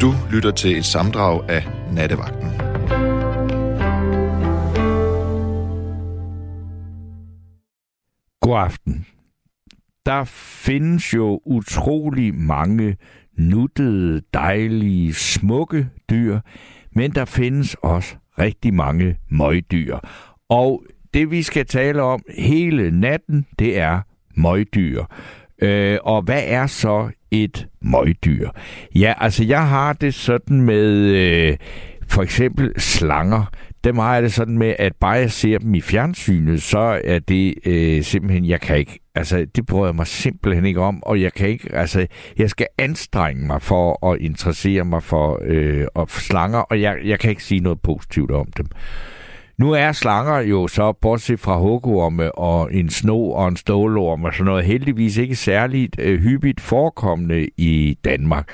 Du lytter til et samdrag af Nattevagten. God aften. Der findes jo utrolig mange nuttede, dejlige, smukke dyr, men der findes også rigtig mange møgdyr. Og det vi skal tale om hele natten, det er møgdyr. Øh, og hvad er så et møgdyr? Ja, altså jeg har det sådan med øh, for eksempel slanger. Dem har jeg det sådan med, at bare jeg ser dem i fjernsynet, så er det øh, simpelthen, jeg kan ikke, altså det bryder jeg mig simpelthen ikke om, og jeg kan ikke, altså jeg skal anstrenge mig for at interessere mig for, øh, for slanger, og jeg, jeg kan ikke sige noget positivt om dem. Nu er slanger jo så, bortset fra hugorme og en sno og en stålorm og sådan noget, heldigvis ikke særligt øh, hyppigt forekommende i Danmark.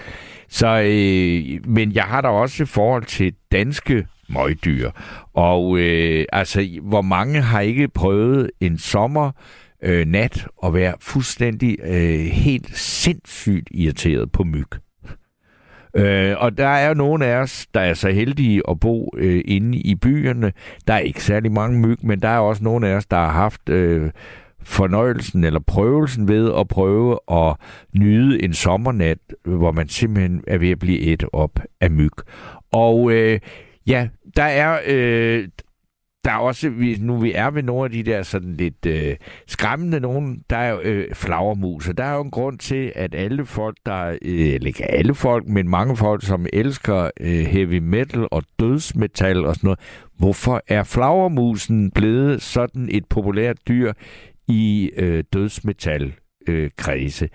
Så, øh, men jeg har da også forhold til danske møgdyr. Og øh, altså, hvor mange har ikke prøvet en sommer øh, nat at være fuldstændig øh, helt sindssygt irriteret på myg? Øh, og der er jo nogle af os, der er så heldige at bo øh, inde i byerne. Der er ikke særlig mange myg, men der er også nogle af os, der har haft øh, fornøjelsen eller prøvelsen ved at prøve at nyde en sommernat, hvor man simpelthen er ved at blive et op af myg. Og øh, ja, der er... Øh, der er også, nu vi er ved nogle af de der sådan lidt øh, skræmmende nogen, der er jo øh, flagermus, og der er jo en grund til, at alle folk, der, øh, eller ikke alle folk, men mange folk, som elsker øh, heavy metal og dødsmetal og sådan noget, hvorfor er flagermusen blevet sådan et populært dyr i øh, dødsmetal øh, kredse?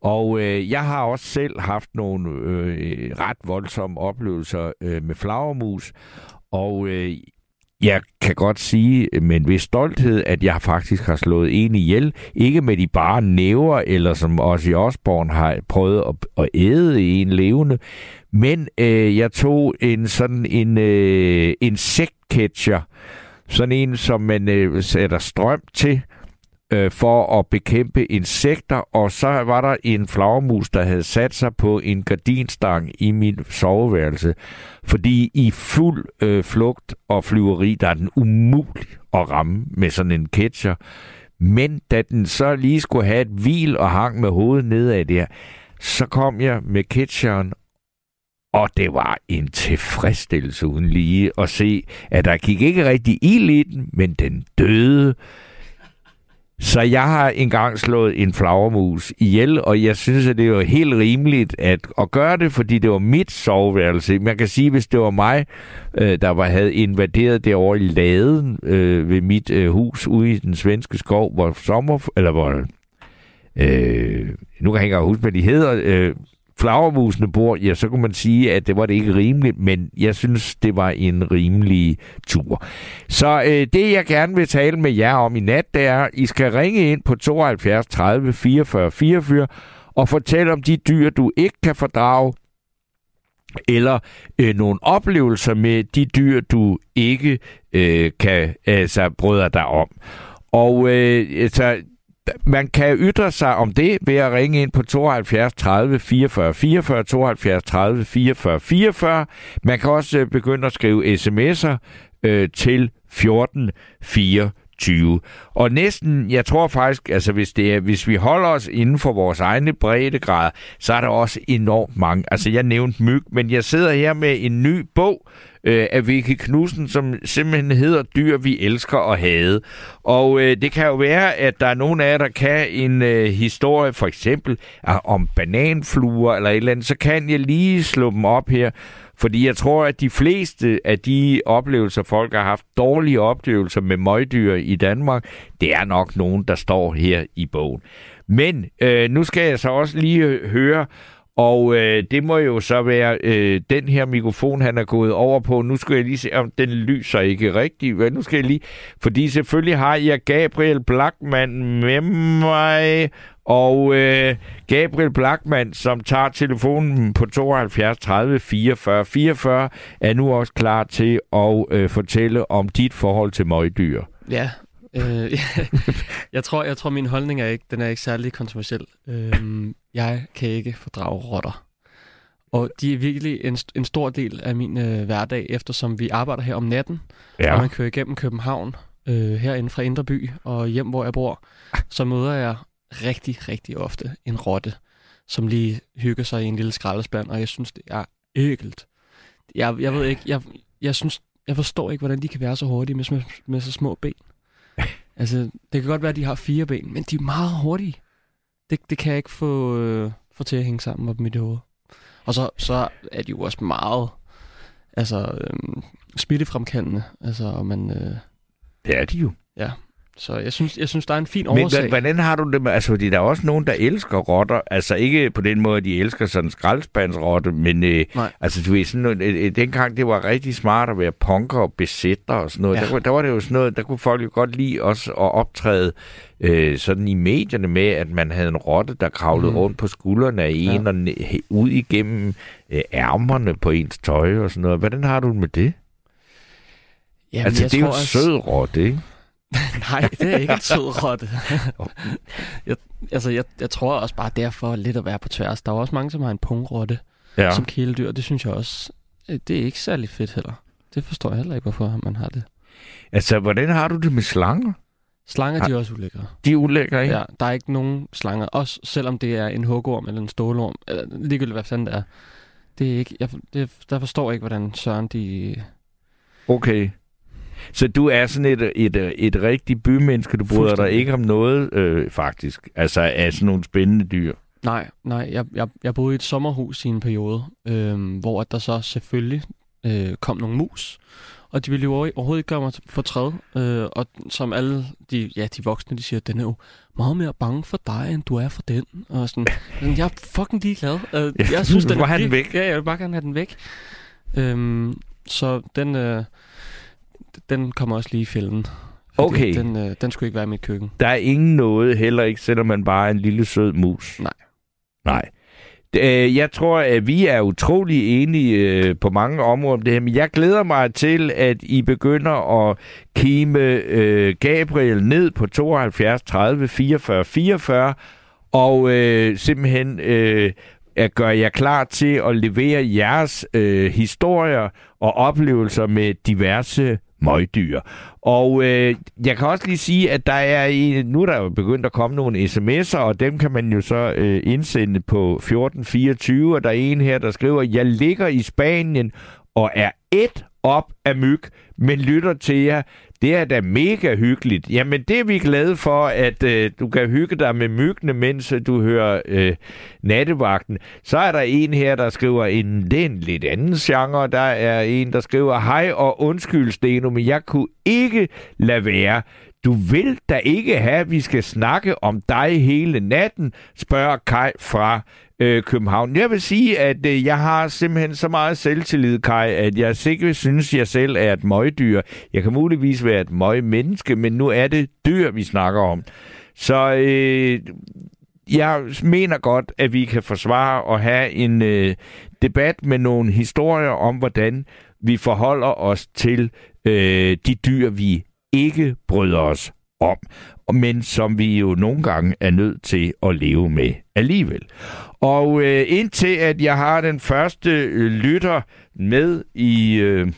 Og øh, jeg har også selv haft nogle øh, ret voldsomme oplevelser øh, med flagermus, og øh, jeg kan godt sige med en vis stolthed, at jeg faktisk har slået en ihjel. Ikke med de bare næver, eller som også i Osborn har prøvet at, at æde en levende. Men øh, jeg tog en sådan en øh, insektcatcher. Sådan en, som man øh, sætter strøm til øh, for at bekæmpe insekter, og så var der en flagermus, der havde sat sig på en gardinstang i min soveværelse, fordi i fuld øh, flugt og flyveri, der er den umulig at ramme med sådan en catcher. Men da den så lige skulle have et hvil og hang med hovedet nedad der, så kom jeg med catcheren, og det var en tilfredsstillelse uden lige at se, at der gik ikke rigtig ild i den, men den døde så jeg har engang slået en flagermus ihjel, og jeg synes, at det er jo helt rimeligt at, at gøre det, fordi det var mit soveværelse. Man kan sige, hvis det var mig, øh, der var, havde invaderet derovre i laden øh, ved mit øh, hus ude i den svenske skov, hvor sommer... Eller hvor... Øh, nu kan jeg ikke huske, hvad de hedder. Øh, flagermusene bor, ja, så kunne man sige, at det var det ikke rimeligt, men jeg synes, det var en rimelig tur. Så øh, det, jeg gerne vil tale med jer om i nat, det er, at I skal ringe ind på 72 30 44 44 og fortælle om de dyr, du ikke kan fordrage, eller øh, nogle oplevelser med de dyr, du ikke øh, kan altså, bryder dig om. Og øh, altså, man kan ytre sig om det ved at ringe ind på 72 30 44 44, 72 30 44 44. Man kan også øh, begynde at skrive sms'er øh, til 14 24. Og næsten, jeg tror faktisk, altså hvis, det er, hvis vi holder os inden for vores egne breddegrad, så er der også enormt mange. Altså jeg nævnte myg, men jeg sidder her med en ny bog, øh, af Vicky Knudsen, som simpelthen hedder Dyr, vi elsker og hade. Og øh, det kan jo være, at der er nogen af jer, der kan en øh, historie, for eksempel øh, om bananfluer eller et eller andet, så kan jeg lige slå dem op her. Fordi jeg tror, at de fleste af de oplevelser, folk har haft dårlige oplevelser med møgdyr i Danmark, det er nok nogen, der står her i bogen. Men øh, nu skal jeg så også lige øh, høre, og øh, det må jo så være øh, den her mikrofon, han er gået over på. Nu skal jeg lige se, om den lyser ikke rigtigt. Men nu skal jeg lige... Fordi selvfølgelig har jeg Gabriel Blackman med mig. Og øh, Gabriel Blackman, som tager telefonen på 72 30 44 44, er nu også klar til at øh, fortælle om dit forhold til møgdyr. Ja, øh, jeg, tror, jeg tror, min holdning er ikke, den er ikke særlig kontroversiel. Øh, jeg kan ikke fordrage rotter. Og de er virkelig en, en stor del af min øh, hverdag, eftersom vi arbejder her om natten, Ja. og man kører igennem København, øh, herinde fra Indre By og hjem, hvor jeg bor, så møder jeg rigtig, rigtig ofte en rotte, som lige hygger sig i en lille skraldespand, og jeg synes, det er ægelt. Jeg, jeg ved ikke, jeg, jeg synes, jeg forstår ikke, hvordan de kan være så hurtige med, med, med så små ben. Altså, det kan godt være, at de har fire ben, men de er meget hurtige. Det, det kan jeg ikke få, øh, få til at hænge sammen op mit hoved. Og så, så er de jo også meget altså, øhm, smittefremkaldende. Altså, og man, øh, Det er de jo. Så jeg synes, jeg synes, der er en fin Men årsag. hva- hvordan har du det med, altså fordi der er også nogen, der elsker rotter, altså ikke på den måde, at de elsker sådan en skraldespandsrotte, men øh, Nej. altså du ved, sådan noget, øh, øh, dengang det var rigtig smart at være punker og besætter og sådan noget, Ja. der, var- der var det jo sådan noget, der kunne folk jo godt lide også at optræde øh, sådan i medierne med, at man havde en rotte, der kravlede Mhm. rundt på skuldrene af en Ja. og ud igennem øh, ærmerne på ens tøj og sådan noget. Hvordan har du det med det? Jamen, altså det er jo en også- sød rotte, ikke? Nej, det er ikke en sød rotte. jeg, altså, jeg, jeg tror også bare derfor lidt at være på tværs. Der er også mange, som har en pungrotte Ja. som kæledyr. Det synes jeg også, øh, det er ikke særlig fedt heller. Det forstår jeg heller ikke, hvorfor man har det. Altså, hvordan har du det med slanger? Slanger, de er også ulækre. De er ulækre, ikke? Ja, der er ikke nogen slanger, også selvom det er en hugorm eller en stålorm, eller ligegyldigt hvad fanden det er. Det er ikke, jeg, det, der forstår jeg ikke, hvordan Søren de... Okay. Så du er sådan et, et, et rigtigt bymenneske, du bryder dig ikke om noget, øh, faktisk. Altså af sådan nogle spændende dyr. Nej, nej, jeg, jeg, jeg boede i et sommerhus i en periode, øh, hvor der så selvfølgelig øh, kom nogle mus, og de ville jo overho- overhovedet ikke gøre mig for træd, øh, og som alle de, ja, de voksne, de siger, den er jo meget mere bange for dig, end du er for den, og sådan, sådan jeg er fucking ligeglad. Øh, jeg synes, den er bare have den væk. Ja, jeg vil bare gerne have den væk. Øhm, så den, øh, den kommer også lige i fælden. Okay. Den, øh, den skulle ikke være i mit køkken. Der er ingen noget, heller ikke, selvom man bare er en lille sød mus. Nej. Nej. Øh, Jeg tror, at vi er utrolig enige øh, på mange områder om det her, men jeg glæder mig til, at I begynder at kime øh, Gabriel ned på 72 30 44 44, og øh, simpelthen øh, at gøre jer klar til at levere jeres øh, historier og oplevelser med diverse møgdyr. Og øh, jeg kan også lige sige, at der er en, nu er der jo begyndt at komme nogle sms'er, og dem kan man jo så øh, indsende på 1424, og der er en her, der skriver, jeg ligger i Spanien og er et op af myg, men lytter til jer. Det er da mega hyggeligt. Jamen, det er vi glade for, at øh, du kan hygge dig med myggene, mens øh, du hører øh, nattevagten. Så er der en her, der skriver en, det er en lidt anden genre. Der er en, der skriver, hej og undskyld, Steno, men jeg kunne ikke lade være. Du vil da ikke have, at vi skal snakke om dig hele natten, spørger Kai fra øh, København. Jeg vil sige, at øh, jeg har simpelthen så meget selvtillid, Kai, at jeg sikkert synes, at jeg selv er et møgdyr. Jeg kan muligvis være et møgmenneske, men nu er det dyr, vi snakker om. Så øh, jeg mener godt, at vi kan forsvare og have en øh, debat med nogle historier om, hvordan vi forholder os til øh, de dyr, vi ikke bryder os om, men som vi jo nogle gange er nødt til at leve med alligevel. Og øh, indtil at jeg har den første øh, lytter med i... Øh,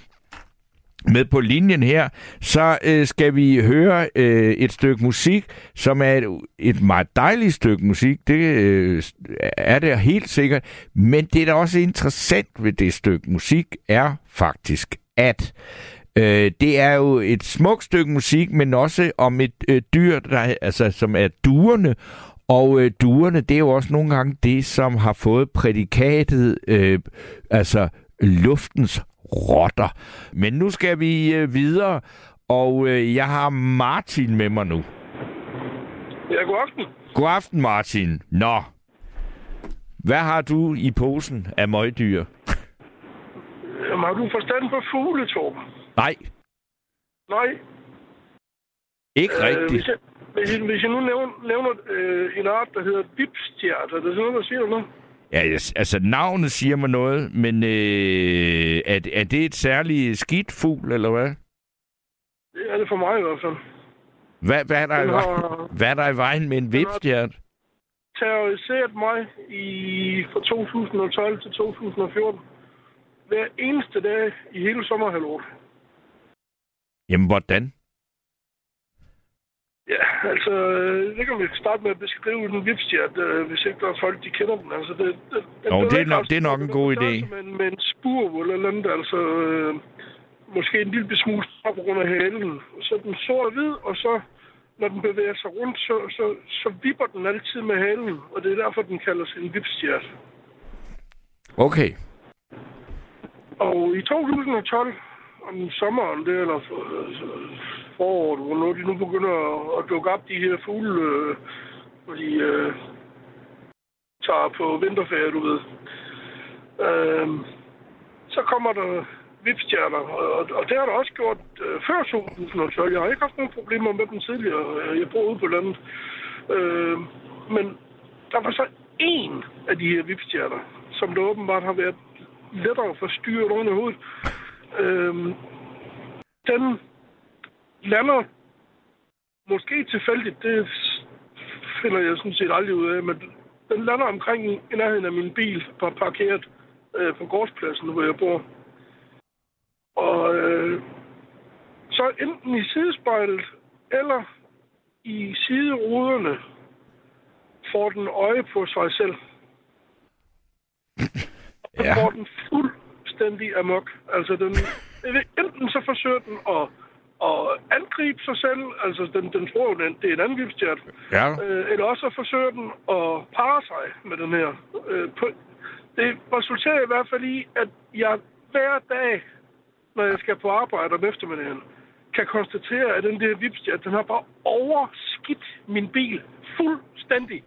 med på linjen her, så øh, skal vi høre øh, et stykke musik, som er et, et meget dejligt stykke musik. Det øh, er det helt sikkert. Men det, der også er interessant ved det stykke musik, er faktisk, at øh, det er jo et smukt stykke musik, men også om et øh, dyr, der, altså, som er duerne. Og øh, duerne, det er jo også nogle gange det, som har fået prædikatet, øh, altså luftens rotter. Men nu skal vi øh, videre, og øh, jeg har Martin med mig nu. Ja, god aften. God aften, Martin. Nå, hvad har du i posen af møgdyr? Jamen, har du forstand på fugle, Torben? Nej, Nej. ikke Øh, rigtigt. hvis, jeg, hvis, jeg, hvis jeg nu nævner, nævner øh, en art, der hedder dipstjert, er det sådan noget, der siger noget? Ja, altså navnet siger mig noget, men øh, er, er det et særligt skidt fugl, eller hvad? Det er det for mig i hvert fald. Hvad, hvad, er, der i vejen, har hvad er der i vejen med en vipstjert? terroriseret mig i, fra 2012 til 2014. Hver eneste dag i hele sommerhalvåret. Jamen, hvordan? Ja, altså, øh, det kan vi starte med at beskrive den vipstjert, øh, hvis ikke der er folk, de kender den. Altså, det, det, den det er nok- det er nok en god idé. Med, en- med en spur eller andet, altså øh, måske en lille smule på grund af halen. Så den sort-hvid, og så når den bevæger sig rundt, så, så, så vipper den altid med halen, og det er derfor, den kaldes en vipstjert. Okay. Og i 2012, om sommeren, det eller for- foråret, hvornår de nu begynder at, at dukke op, de her fugle, øh, hvor de øh, tager på vinterferie, du ved. Øh, så kommer der vipstjerner, og, og det har der også gjort øh, før 2012. Jeg har ikke haft nogen problemer med dem tidligere. Øh, jeg bor ude på landet. Øh, men der var så en af de her vipstjerner, som der åbenbart har været lettere at forstyrre oven i hovedet. Øhm, den lander måske tilfældigt, det finder jeg sådan set aldrig ud af, men den lander omkring i nærheden af min bil, par- parkeret øh, på gårdspladsen, hvor jeg bor. Og øh, så enten i sidespejlet eller i sideruderne får den øje på sig selv. Ja. får den fuldstændig amok. Altså, den, enten så forsøger den at, at angribe sig selv, altså den, den tror jo, den, det er en angrebsstjert, Ja. øh, eller også så forsøger den at parre sig med den her. Øh, på, det resulterer i hvert fald i, at jeg hver dag, når jeg skal på arbejde om eftermiddagen, kan konstatere, at den der vipstjert, den har bare overskidt min bil fuldstændig.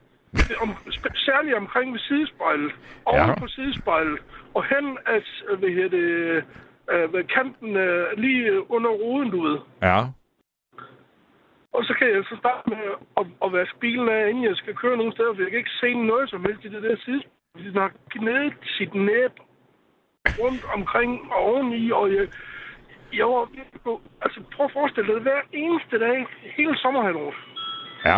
Om, særligt omkring ved sidespejlet, oven Ja. på sidespejlet, og hen at, hvad hedder det, øh, ved kanten øh, lige øh, under ruden, du ved. Ja. Og så kan jeg så starte med at, at vaske bilen af, inden jeg skal køre nogen steder, for jeg kan ikke se noget som helst i det der side. Den har gnedet sit næb rundt omkring og oveni, og jeg, jeg var virkelig på... Altså, prøv at forestille dig, hver eneste dag, hele sommerhalvåret. Ja.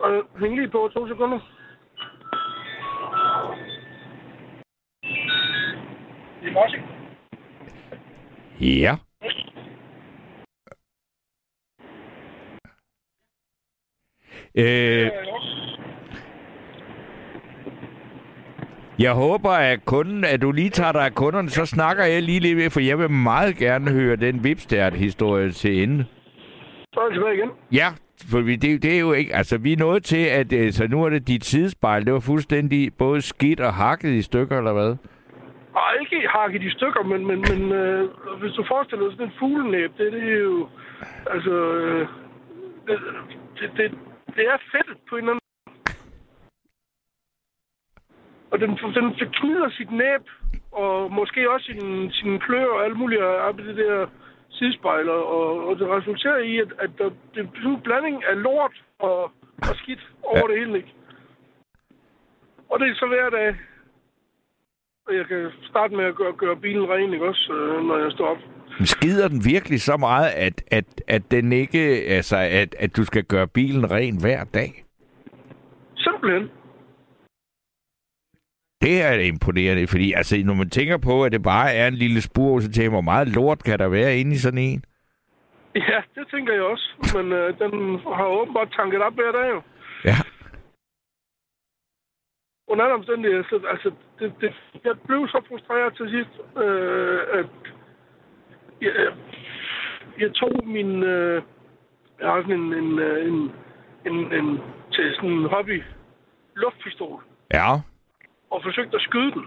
Og hæng lige på to sekunder. Det er også Ja. Øh, jeg håber, at kunden, at du lige tager dig af kunderne, så snakker jeg lige lidt ved, for jeg vil meget gerne høre den Vipstert-historie til ende. Så er jeg tilbage igen. Ja, for vi, det, det er jo ikke... Altså, vi er nået til, at øh, så nu er det dit sidespejl. Det var fuldstændig både skidt og hakket i stykker, eller hvad? Og ikke hakket i stykker, men, men, men øh, hvis du forestiller dig sådan en fuglenæb, det, det er jo... Altså... Øh, det, det, det, det er fedt på en eller anden Og den, den knider sit næb, og måske også sin, sin klør og alt muligt og det der sidespejl, og, og det resulterer i, at, at der, det er en blanding af lort og, og skidt over ja. det hele, ikke? Og det er så hver dag. Og jeg kan starte med at gøre, gøre bilen ren, ikke også, øh, når jeg står op. Men Skider den virkelig så meget, at, at, at den ikke... Altså, at, at du skal gøre bilen ren hver dag? Simpelthen. Det er imponerende, fordi altså, når man tænker på, at det bare er en lille spur, så tænker man, hvor meget lort kan der være inde i sådan en? Ja, det tænker jeg også. Men øh, den har åbenbart tanket op hver dag, jo. Ja. Under alle omstændigheder, så, altså, det, det, jeg blev så frustreret til sidst, øh, at jeg, jeg tog min... Øh, jeg har sådan en, en, øh, en, en, en til sådan en hobby luftpistol, Ja. Og forsøgte at skyde den.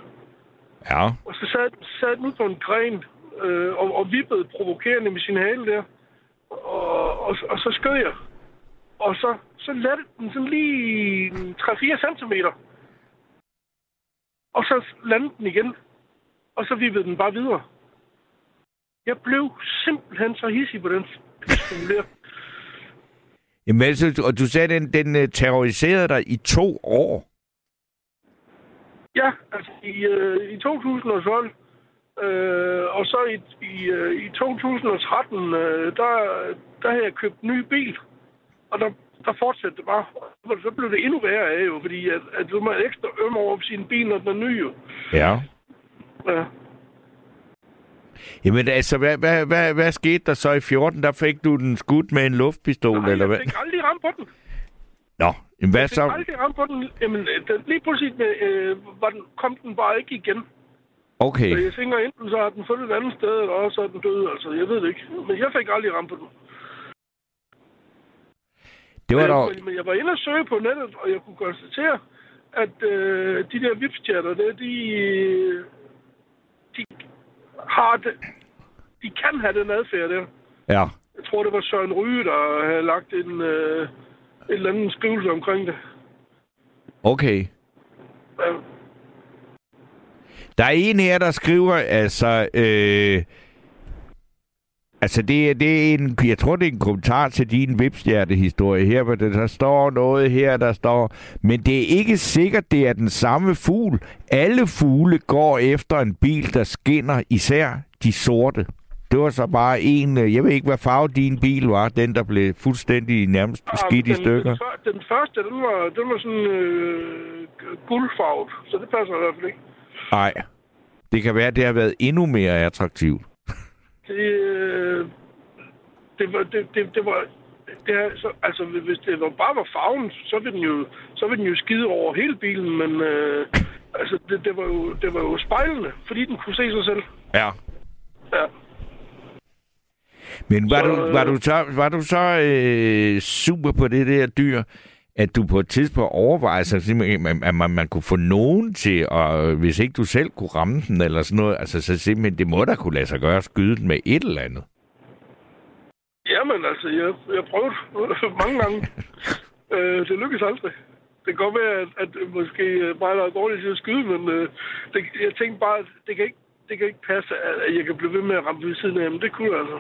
Ja. Og så sad, sad den ud på en gren, øh, og, og vippede provokerende med sin hale der. Og, og, og så skød jeg. Og så, så lette den sådan lige 3-4 centimeter. Og så landede den igen. Og så vippede den bare videre. Jeg blev simpelthen så hissig på den der. Jamen, altså, og du sagde, den, den øh, terroriserede dig i to år. Ja, altså i, øh, i 2012, øh, og så i, i, øh, i 2013, øh, der, der havde jeg købt en ny bil. Og der der fortsatte det bare. Så blev det endnu værre af jo, fordi at, at du må ekstra ømme over sin bil, når den er ny jo. Ja. Ja. Jamen altså, hvad, hvad, hvad, hvad skete der så i 14? Der fik du den skudt med en luftpistol, Nej, eller hvad? jeg fik aldrig ramt på den. Nå, jamen, hvad Jeg så? aldrig ramt på den. Jamen, den, lige pludselig øh, var den, kom den bare ikke igen. Okay, Så jeg tænker, enten så har den fundet et andet sted, eller også er den død. Altså, jeg ved det ikke. Men jeg fik aldrig ramt på den. det var dog... Men, men jeg var inde og søge på nettet, og jeg kunne konstatere, at øh, de der vipschatter, der, de, de har det, de kan have den adfærd der. Ja. Jeg tror, det var Søren Ryge, der havde lagt en, øh, et eller andet skrivelse omkring det. Okay. Ja. Der er en her, der skriver, altså... Øh, altså, det, er- det er en... Jeg tror, det er en kommentar til din vipstjerte-historie her, hvor der står noget her, der står... Men det er ikke sikkert, det er den samme fugl. Alle fugle går efter en bil, der skinner, især de sorte. Det var så bare en... øh, Jeg ved ikke, hvad farve din bil var. Den, der blev fuldstændig nærmest skidt i den, stykker. Den, før- den første, den var, den var sådan øh, guldfarvet, så det passer i hvert fald ikke. Nej. Det kan være, at det har været endnu mere attraktivt. Det, øh, det var, det, det, det var, det er, så, altså, hvis det var, bare var farven, så ville den jo, så ville den jo skide over hele bilen, men øh, altså, det, det, var jo, det var jo spejlende, fordi den kunne se sig selv. Ja. Ja. Men var, Så, du, øh, var du så, var du så øh, super på det der dyr, at du på et tidspunkt overvejede sig, simpelthen, at man, man, man kunne få nogen til, og hvis ikke du selv kunne ramme den eller sådan noget, altså så simpelthen, det må da kunne lade sig gøre at skyde den med et eller andet. Jamen, altså, jeg, jeg prøvede mange gange. øh, det lykkedes aldrig. Det kan godt være, at, at måske er dårlig til at skyde, men øh, det, jeg tænkte bare, at det kan ikke det kan ikke passe, at jeg kan blive ved med at ramme ved siden af, men det kunne jeg altså.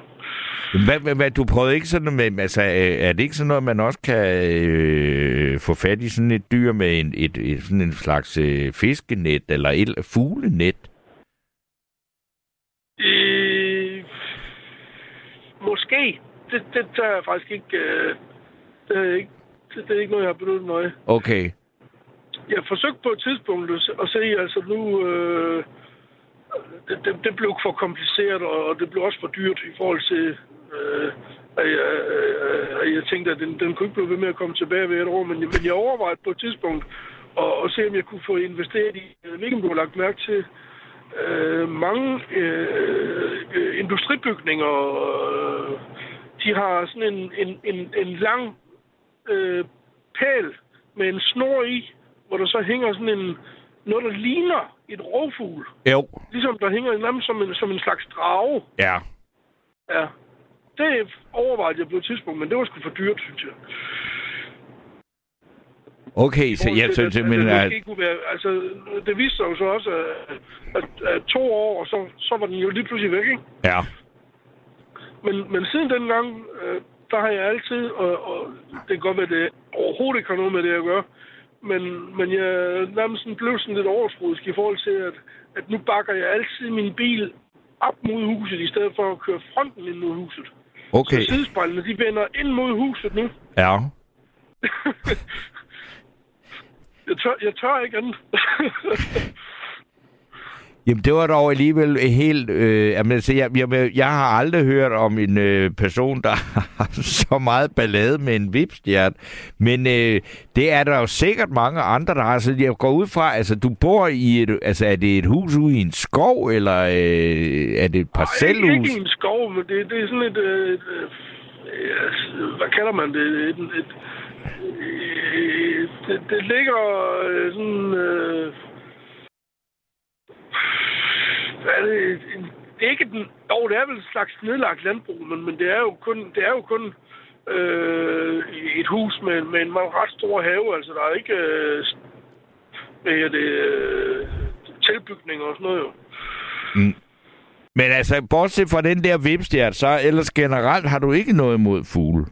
Hvad, hvad, hvad, du prøvede ikke sådan noget med, altså øh, er det ikke sådan noget, man også kan øh, få fat i sådan et dyr med en, et, et, sådan en slags øh, fiskenet eller et fuglenet? Øh, måske. Det, det tager jeg faktisk ikke... Øh, det, er ikke det, det er ikke noget, jeg har benyttet mig. Okay. Jeg forsøgte på et tidspunkt at se- at se, altså nu... Øh, det, det, det blev for kompliceret, og det blev også for dyrt i forhold til... Øh, at jeg, øh, at jeg tænkte, at den, den kunne ikke blive ved med at komme tilbage ved et år, men, men jeg overvejede på et tidspunkt at, at se, om jeg kunne få investeret i, jeg ved ikke, om du har lagt mærke til, øh, mange øh, industribygninger, øh, de har sådan en, en, en, en lang øh, pæl med en snor i, hvor der så hænger sådan en, noget, der ligner et rovfugl. Jo. Ligesom der hænger nærmest som en, som en slags drage. Ja. Ja. Det overvejede jeg på et tidspunkt, men det var sgu for dyrt, synes jeg. Okay, så jeg synes simpelthen, at, det kunne være, altså, det viste sig jo så også, at, at, at to år, og så, så var den jo lige pludselig væk, ikke? Ja. Men, men siden dengang, øh, der har jeg altid, og, og det kan godt være, det overhovedet ikke har noget med det at gøre, men, men jeg nærmest sådan blev sådan lidt overskrudisk i forhold til, at, at nu bakker jeg altid min bil op mod huset, i stedet for at køre fronten ind mod huset. Okay. Så sidespejlene, de vender ind mod huset nu. Ja. jeg, tør, jeg tør ikke andet. Jamen, det var dog alligevel helt... Øh, jamen, altså, jeg, jeg, jeg har aldrig hørt om en øh, person, der har så meget ballade med en vipstjert. Men øh, det er der jo sikkert mange andre, der har. Så jeg går ud fra, altså, du bor i et... Altså, er det et hus ude i en skov, eller øh, er det et parcelhus? ikke i en skov, men det, det er sådan et... øh, et øh, hvad kalder man det? Et, et, et, øh, det, det ligger øh, sådan... Øh, er det? En, det er ikke den... Jo, det er vel et slags nedlagt landbrug, men, men det er jo kun... Det er jo kun øh, et hus med, med en meget ret stor have. Altså, der er ikke... Øh, hvad hedder det... Øh, tilbygninger og sådan noget, jo. Men altså, bortset fra den der vipstjert, så ellers generelt har du ikke noget imod fugle.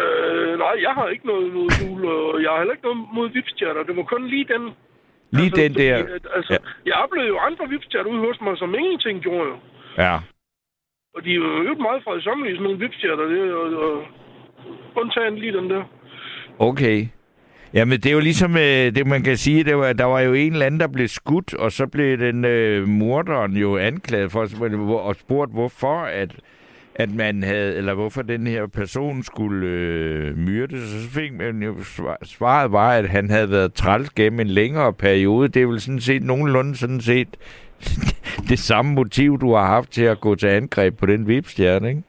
Øh, nej, jeg har ikke noget imod fugle, og jeg har heller ikke noget imod vipstjerter. Det var kun lige den. Lige altså, den der... Altså, ja. Jeg oplevede jo andre vipstjerter ude hos mig, som ingenting gjorde jo. Ja. Og de er jo meget fredsommelige, sådan nogle vipstjerter. Det, og, og, undtagen lige den der. Okay. Jamen, det er jo ligesom øh, det, man kan sige, det var, der var jo en eller anden, der blev skudt, og så blev den øh, morderen jo anklaget for, og spurgt, hvorfor at, at man havde, eller hvorfor den her person skulle øh, myrdes, så fik man jo svaret var, at han havde været træls gennem en længere periode. Det er vel sådan set nogenlunde sådan set det samme motiv, du har haft til at gå til angreb på den vipstjerne, ikke?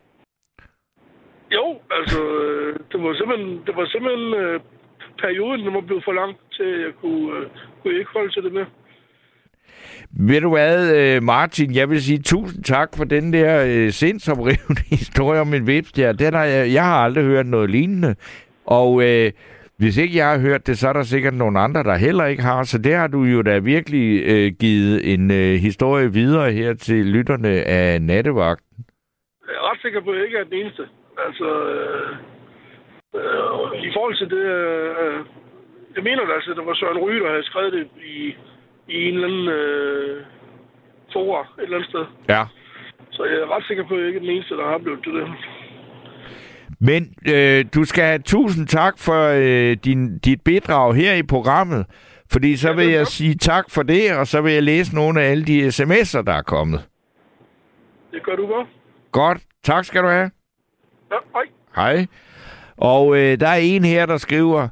Jo, altså, øh, det var simpelthen, det var simpelthen øh, perioden, der var blevet for lang til, at jeg kunne, øh, kunne ikke holde til det med. Ved du hvad, øh, Martin, jeg vil sige tusind tak for den der øh, sindsoprivende historie om en vipstjerne. Den har jeg, jeg har aldrig hørt noget lignende. Og øh, hvis ikke jeg har hørt det, så er der sikkert nogle andre, der heller ikke har. Så det har du jo da virkelig øh, givet en øh, historie videre her til lytterne af Nattevagten. Jeg er ret sikker på, at jeg ikke er den eneste. Altså, øh, øh, i forhold til det... Øh, øh jeg mener altså, at det var Søren Ryge, der havde skrevet det i, i en eller anden øh, fora et eller andet sted. Ja. Så jeg er ret sikker på, at jeg ikke er den eneste, der har til det. Men øh, du skal have tusind tak for øh, din, dit bidrag her i programmet. Fordi så vil jeg sige tak for det, og så vil jeg læse nogle af alle de sms'er, der er kommet. Det gør du godt. Godt. Tak skal du have. Ja, hej. Hej. Og øh, der er en her, der skriver,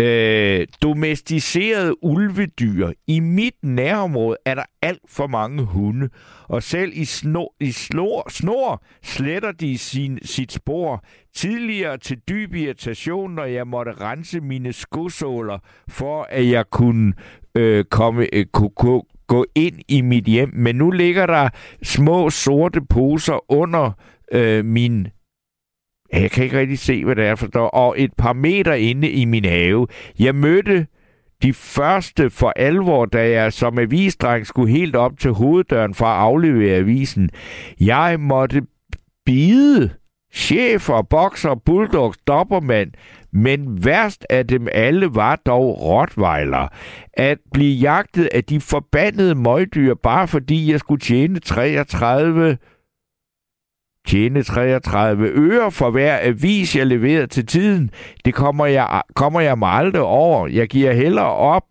øh, domesticerede ulvedyr. I mit nærområde er der alt for mange hunde, og selv i, snor, i snor, snor sletter de sin, sit spor. Tidligere til dyb irritation, når jeg måtte rense mine skosåler, for at jeg kunne øh, komme, øh, kunne, kunne gå ind i mit hjem. Men nu ligger der små sorte poser under øh, min jeg kan ikke rigtig se, hvad det er for der. Og et par meter inde i min have. Jeg mødte de første for alvor, da jeg som avisdreng skulle helt op til hoveddøren for at aflevere avisen. Jeg måtte bide chefer, bokser, bulldogs, dobbermand, men værst af dem alle var dog rottweiler. At blive jagtet af de forbandede møgdyr, bare fordi jeg skulle tjene 33 tjene 33 øre for hver avis, jeg leverer til tiden. Det kommer jeg, kommer jeg mig aldrig over. Jeg giver hellere op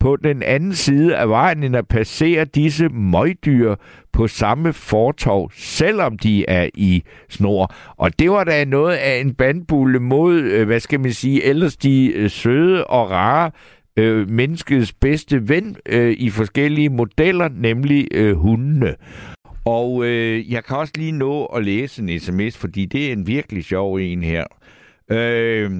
på den anden side af vejen, end at passere disse møgdyr på samme fortov, selvom de er i snor. Og det var da noget af en bandbulle mod, øh, hvad skal man sige, ellers de øh, søde og rare øh, menneskets bedste ven øh, i forskellige modeller, nemlig øh, hundene. Og øh, jeg kan også lige nå at læse en sms, fordi det er en virkelig sjov en her. Øh,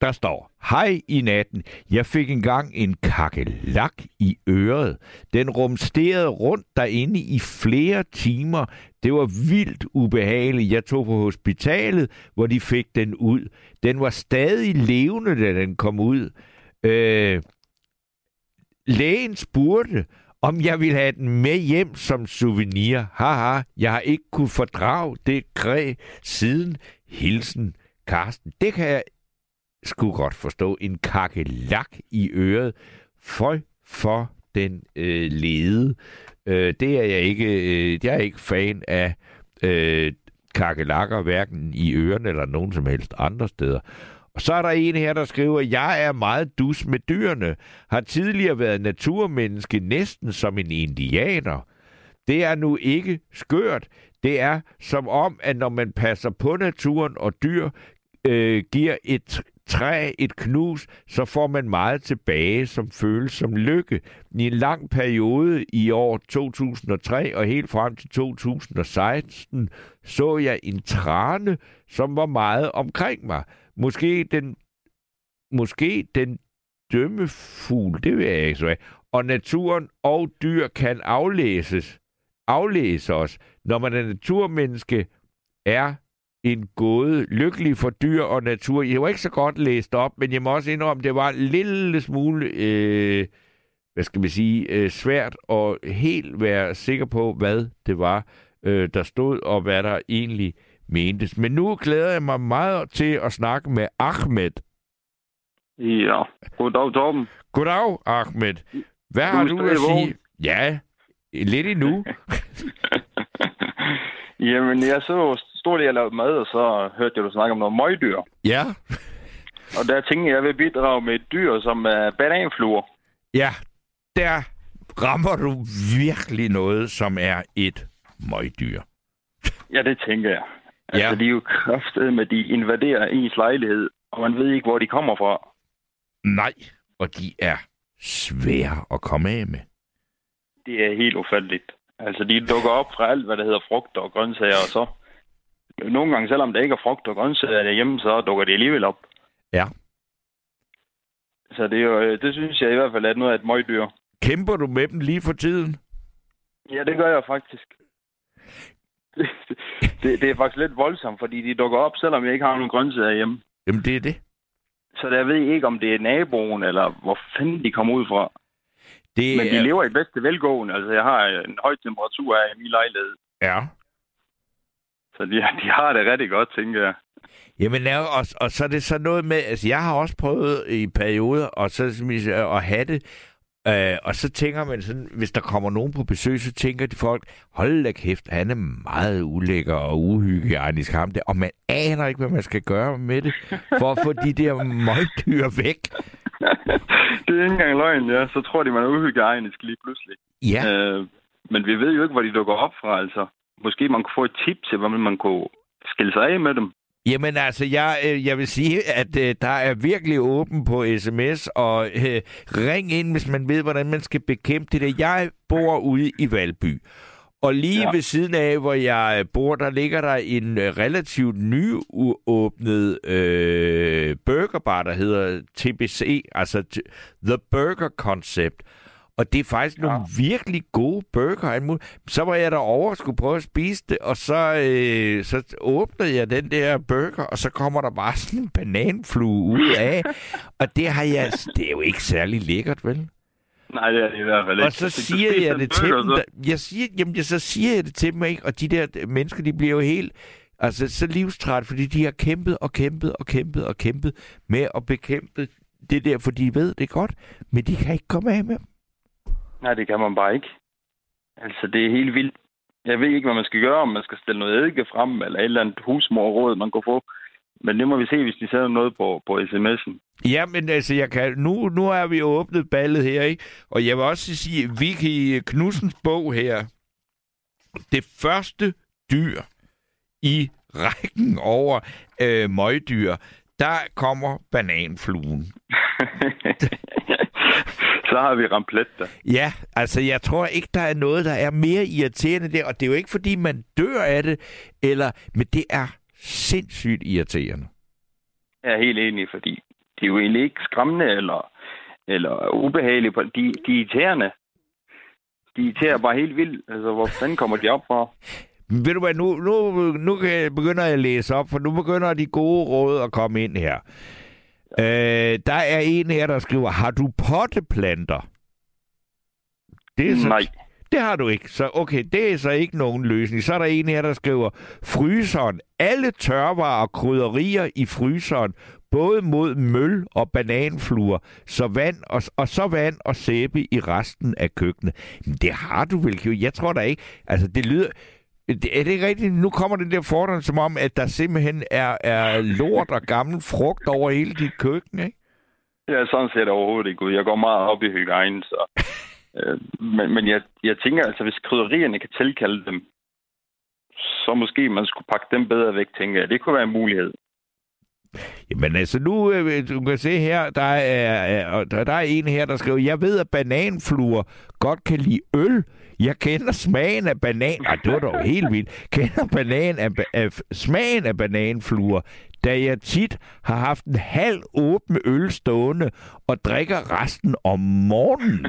der står, Hej i natten. Jeg fik engang en kakelak i øret. Den rumsterede rundt derinde i flere timer. Det var vildt ubehageligt. Jeg tog på hospitalet, hvor de fik den ud. Den var stadig levende, da den kom ud. Øh, lægen spurgte, om jeg ville have den med hjem som souvenir. Haha, jeg har ikke kunne fordrage det græ siden hilsen Karsten. Det kan jeg sgu godt forstå. En kakelak i øret. For for den øh, lede. Øh, det er jeg ikke, øh, jeg er ikke fan af øh, kakelakker, hverken i ørerne eller nogen som helst andre steder. Og så er der en her, der skriver, jeg er meget dus med dyrene. Har tidligere været naturmenneske næsten som en indianer. Det er nu ikke skørt. Det er som om, at når man passer på naturen og dyr, øh, giver et træ et knus, så får man meget tilbage, som føles som lykke. I en lang periode i år 2003 og helt frem til 2016 så jeg en trane, som var meget omkring mig. Måske den, måske den dømmefugl, det vil jeg ikke så Og naturen og dyr kan aflæses, aflæse os. Når man er naturmenneske, er en gåde. Lykkelig for dyr og natur. Jeg var ikke så godt læst op, men jeg må også indrømme, det var en lille smule, øh, hvad skal man sige, øh, svært at helt være sikker på, hvad det var, øh, der stod, og hvad der egentlig mentes. Men nu glæder jeg mig meget til at snakke med Ahmed. Ja, goddag Torben. Goddag Ahmed. Hvad har du at sige? Ja, lidt endnu. Jamen, jeg så lige og lavede mad, og så hørte jeg, du snakke om noget møgdyr. Ja. Og der tænkte jeg, jeg vil bidrage med et dyr, som er bananfluer. Ja, der rammer du virkelig noget, som er et møgdyr. Ja, det tænker jeg. Altså, Ja. de er jo kraftet med, de invaderer ens lejlighed, og man ved ikke, hvor de kommer fra. Nej, og de er svære at komme af med. Det er helt ufatteligt. Altså, de dukker op fra alt, hvad der hedder frugt og grøntsager, og så... Nogle gange, selvom der ikke er frugt og grøntsager derhjemme, så dukker de alligevel op. Ja. Så det, er jo, øh, det synes jeg i hvert fald er noget af et møgdyr. Kæmper du med dem lige for tiden? Ja, det gør jeg faktisk. Det, det, det er faktisk lidt voldsomt, fordi de dukker op, selvom jeg ikke har nogen grøntsager hjemme. Jamen, det er det. Så jeg ved ikke, om det er naboen, eller hvor fanden de kommer ud fra. det Men de er, lever i bedste velgående. Altså, jeg har en høj temperatur her i min lejlighed. Ja. Så de, de har det rigtig godt, tænker jeg. Jamen, ja, og, og så er det så noget med, altså jeg har også prøvet i perioder, og så at have det, øh, og så tænker man sådan, hvis der kommer nogen på besøg, så tænker de folk, hold da kæft, han er meget ulækker og uhygiejnisk ham der, og man aner ikke, hvad man skal gøre med det, for at få de der møgdyr væk. det er ikke engang løgn, ja. Så tror de, man er uhygiejnisk lige pludselig. Ja, Øh, men vi ved jo ikke, hvor de dukker op fra, altså. Måske man kunne få et tip til, hvordan man kunne skille sig af med dem. Jamen altså, jeg, øh, jeg vil sige, at øh, der er virkelig åben på sms, og øh, ring ind, hvis man ved, hvordan man skal bekæmpe det der. Jeg bor ude i Valby, og lige ja. Ved siden af, hvor jeg bor, der ligger der en øh, relativt nyåbnet øh, burgerbar, der hedder TBC, altså The Burger Concept. Og det er faktisk ja. nogle virkelig gode burger. Så var jeg derovre og skulle prøve at spise det, og så, øh, så åbnede jeg den der burger, og så kommer der bare sådan en bananflue ud af. og det har jeg... Det er jo ikke særlig lækkert, vel? Nej, det er det i hvert fald ikke. Og så siger jeg det til dem. Der, jeg siger, jamen, jeg, så siger jeg det til dem, ikke? Og de der mennesker, de bliver jo helt... Altså, så livstræt, fordi de har kæmpet og kæmpet og kæmpet og kæmpet med at bekæmpe det der, for de ved det godt, men de kan ikke komme af med dem. Nej, det kan man bare ikke. Altså, det er helt vildt. Jeg ved ikke, hvad man skal gøre, om man skal stille noget eddike frem, eller et eller andet husmorråd, man kunne få. Men det må vi se, hvis de sender noget på, på sms'en. Ja, men altså, jeg kan, nu, nu er vi åbnet ballet her, ikke? Og jeg vil også sige, Vicky Knudsens bog her, det første dyr i rækken over øh, møgdyr, der kommer bananfluen. så har vi ramt plet der. Ja, altså jeg tror ikke, der er noget, der er mere irriterende der, og det er jo ikke, fordi man dør af det, eller, men det er sindssygt irriterende. Jeg er helt enig, fordi de er jo egentlig ikke skræmmende eller, eller ubehagelige. på- De, de er irriterende. De irriterer bare helt vildt. Altså, hvor fanden kommer de op fra? Ved du hvad, nu, nu, nu begynder jeg at læse op, for nu begynder de gode råd at komme ind her. Øh, der er en her, der skriver, har du potteplanter? Det er så, Nej. Det har du ikke. Så okay, det er så ikke nogen løsning. Så er der en her, der skriver, fryseren. Alle tørvarer og krydderier i fryseren, både mod møl og bananfluer, så vand og, og så vand og sæbe i resten af køkkenet. Men det har du vel, Kjell? Jeg tror da ikke. Altså, det lyder... Det- Er det ikke rigtigt? Nu kommer den der fordom som om, at der simpelthen er, er lort og gammel frugt over hele dit køkken, ikke? Er sådan set overhovedet ikke ud. Jeg går meget op i hygiejne, så... Øh, men men jeg, jeg tænker altså, hvis krydderierne kan tilkalde dem, så måske man skulle pakke dem bedre væk, tænker jeg. Det kunne være en mulighed. Jamen altså nu, øh, øh, du kan se her, der er, der, der er en her, der skriver, jeg ved, at bananfluer godt kan lide øl. Jeg kender smagen af banan... Ej, det var dog helt vildt. Kender banan af, af, smagen af bananfluer, da jeg tit har haft en halv åben øl stående og drikker resten om morgenen.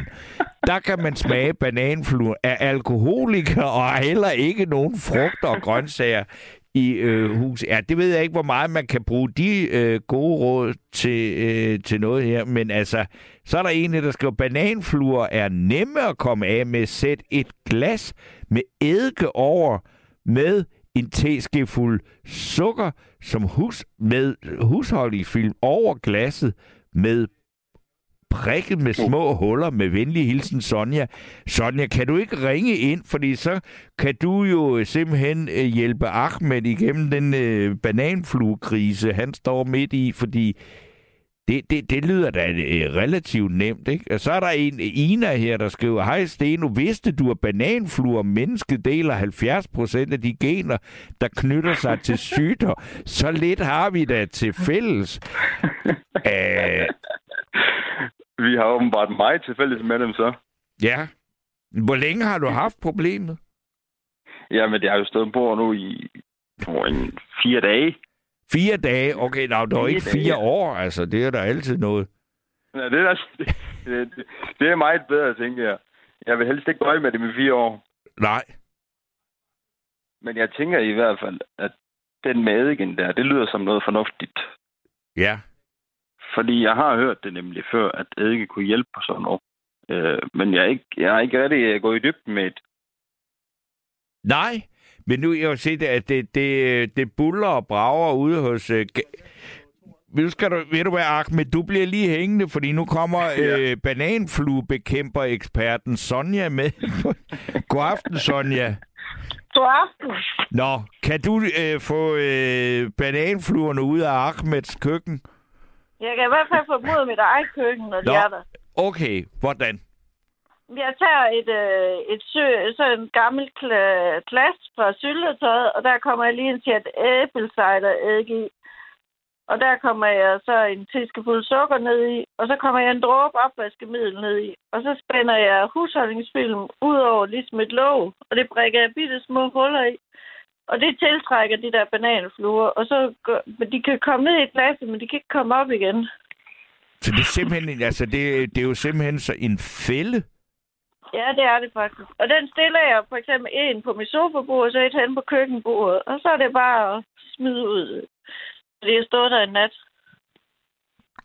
Der kan man smage bananfluer af alkoholiker og heller ikke nogen frugter og grøntsager i øh, hus. Ja, det ved jeg ikke, hvor meget man kan bruge de øh, gode råd til, øh, til noget her, men altså, så er der en, der skriver, bananfluer er nemme at komme af med. Sæt et glas med eddike over med en teskefuld sukker som hus med husholdningsfilm over glasset med prikket med små huller med venlig hilsen Sonja. Sonja, kan du ikke ringe ind, fordi så kan du jo simpelthen øh, hjælpe Ahmed igennem den øh, bananflugekrise, han står midt i, fordi det, det, det lyder da øh, relativt nemt, ikke? Og så er der en, Ina her, der skriver, Hej Steno, vidste du, at bananfluer mennesket deler 70 procent af de gener, der knytter sig til sygdom? Så lidt har vi da til fælles. Æh, Vi har åbenbart meget til fælles med dem så. ja. Hvor længe har du haft problemet? Jamen, det har jo stået på nu i tror, en fire dage. Fire dage? Okay, nå, det var Fire ikke fire dage. år, altså. Det er der altid noget. Ja, det, er, det, det, det er meget bedre, tænker jeg. Jeg vil helst ikke bøje med det med fire år. Nej. Men jeg tænker i hvert fald, at den med eddingen der, det lyder som noget fornuftigt. Ja. Fordi jeg har hørt det nemlig før, at eddike kunne hjælpe på sådan noget. Øh, men jeg er, ikke, jeg er ikke rigtig øh, gået i dybden med det. Nej, men nu jeg har set, at det, det, det buller og brager ude hos... Nu skal du, ved du hvad, Ahmed, du bliver lige hængende, fordi nu kommer Ja. øh, bananfluebekæmper-eksperten Sonja med. God aften, Sonja. God aften. Nå, kan du øh, få øh, bananfluerne ud af Ahmeds køkken? Jeg kan i hvert fald få dem ud af mit eget køkken, når de Nå. er der. Okay, hvordan? Jeg tager et, øh, et sø, så en gammel kla- plast fra syltetøjet, og der kommer jeg lige en chat æblecideræg i. Og der kommer jeg så en teskefuld sukker ned i, og så kommer jeg en dråbe opvaskemiddel ned i. Og så spænder jeg husholdningsfilm ud over ligesom et låg, og det brækker jeg bitte små huller i. Og det tiltrækker de der bananfluer, og så går, men de kan komme ned i glasset, men de kan ikke komme op igen. Så det er simpelthen, altså det, det er jo simpelthen så en fælde. Ja, det er det faktisk. Og den stiller jeg for eksempel en på mit sofabord, og så et hen på køkkenbordet. Og så er det bare at smide ud. Det har stået der en nat.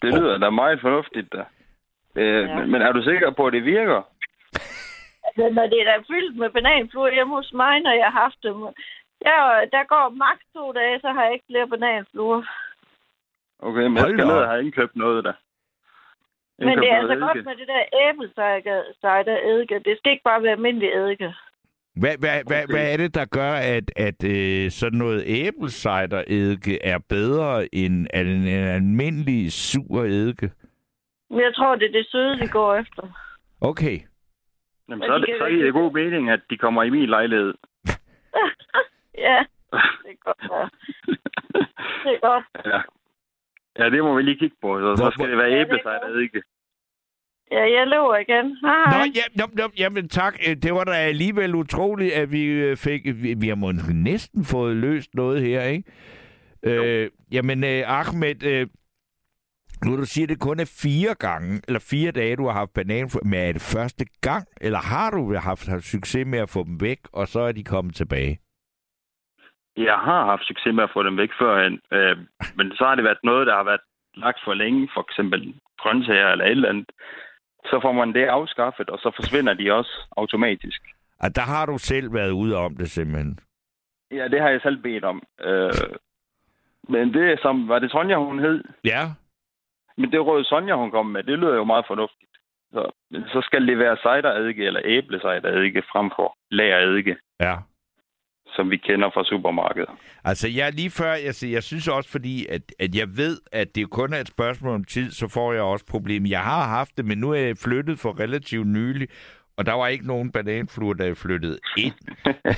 Det lyder da meget fornuftigt, da. Øh, Ja. men, men er du sikker på, at det virker? Altså, når det er da fyldt med bananfluer hjemme hos mig, når jeg har haft dem. Jeg, der går maks to dage, så har jeg ikke flere bananfluer. Okay, men jeg skal ned og have indkøbt noget, der. Men det er altså godt med det der æblecider eddike. Det skal ikke bare være almindelig eddike. Hvad, hvad, hvad, Okay. hvad er det, der gør, at, at øh, sådan noget æblecider-eddike er bedre end en, en almindelig sur eddike? Men jeg tror, det er det søde, de går efter. Okay. Jamen, Men så, er de det, så giver det ikke- god mening, at de kommer i min lejlighed. ja, det er godt. Ja. Det er godt. ja. ja, det må vi lige kigge på. Så, så skal det være Ja, er æblecider, ikke? Ja, jeg løber igen. Hej. Nå, ja, nå, nå, jamen tak. Øh, Det var da alligevel utroligt, at vi øh, fik... Vi, vi har måske næsten fået løst noget her, ikke? Øh, jamen, øh, Ahmed, øh, nu du siger, det kun er fire gange, eller fire dage, du har haft bananflu, men er det første gang, eller har du haft, haft succes med at få dem væk, og så er de kommet tilbage? Jeg har haft succes med at få dem væk førhen, øh, men så har det været noget, der har været lagt for længe, for eksempel grøntsager eller et eller andet. Så får man det afskaffet, og så forsvinder de også automatisk. Og der har du selv været ude om det simpelthen. Ja, det har jeg selv bedt om. Øh, men det som, var det Sonja, hun hed? Ja, Men det røde Sonja, hun kom med, det lyder jo meget fornuftigt. Så, så skal det være cidereddike eller æblecidereddike frem for lagereddike, ja. Som vi kender fra supermarkedet. Altså, jeg lige før, jeg, jeg synes også, fordi at, at jeg ved, at det kun er et spørgsmål om tid, så får jeg også problemer. Jeg har haft det, men nu er jeg flyttet for relativt nylig, og der var ikke nogen bananfluer, der jeg flyttede ind.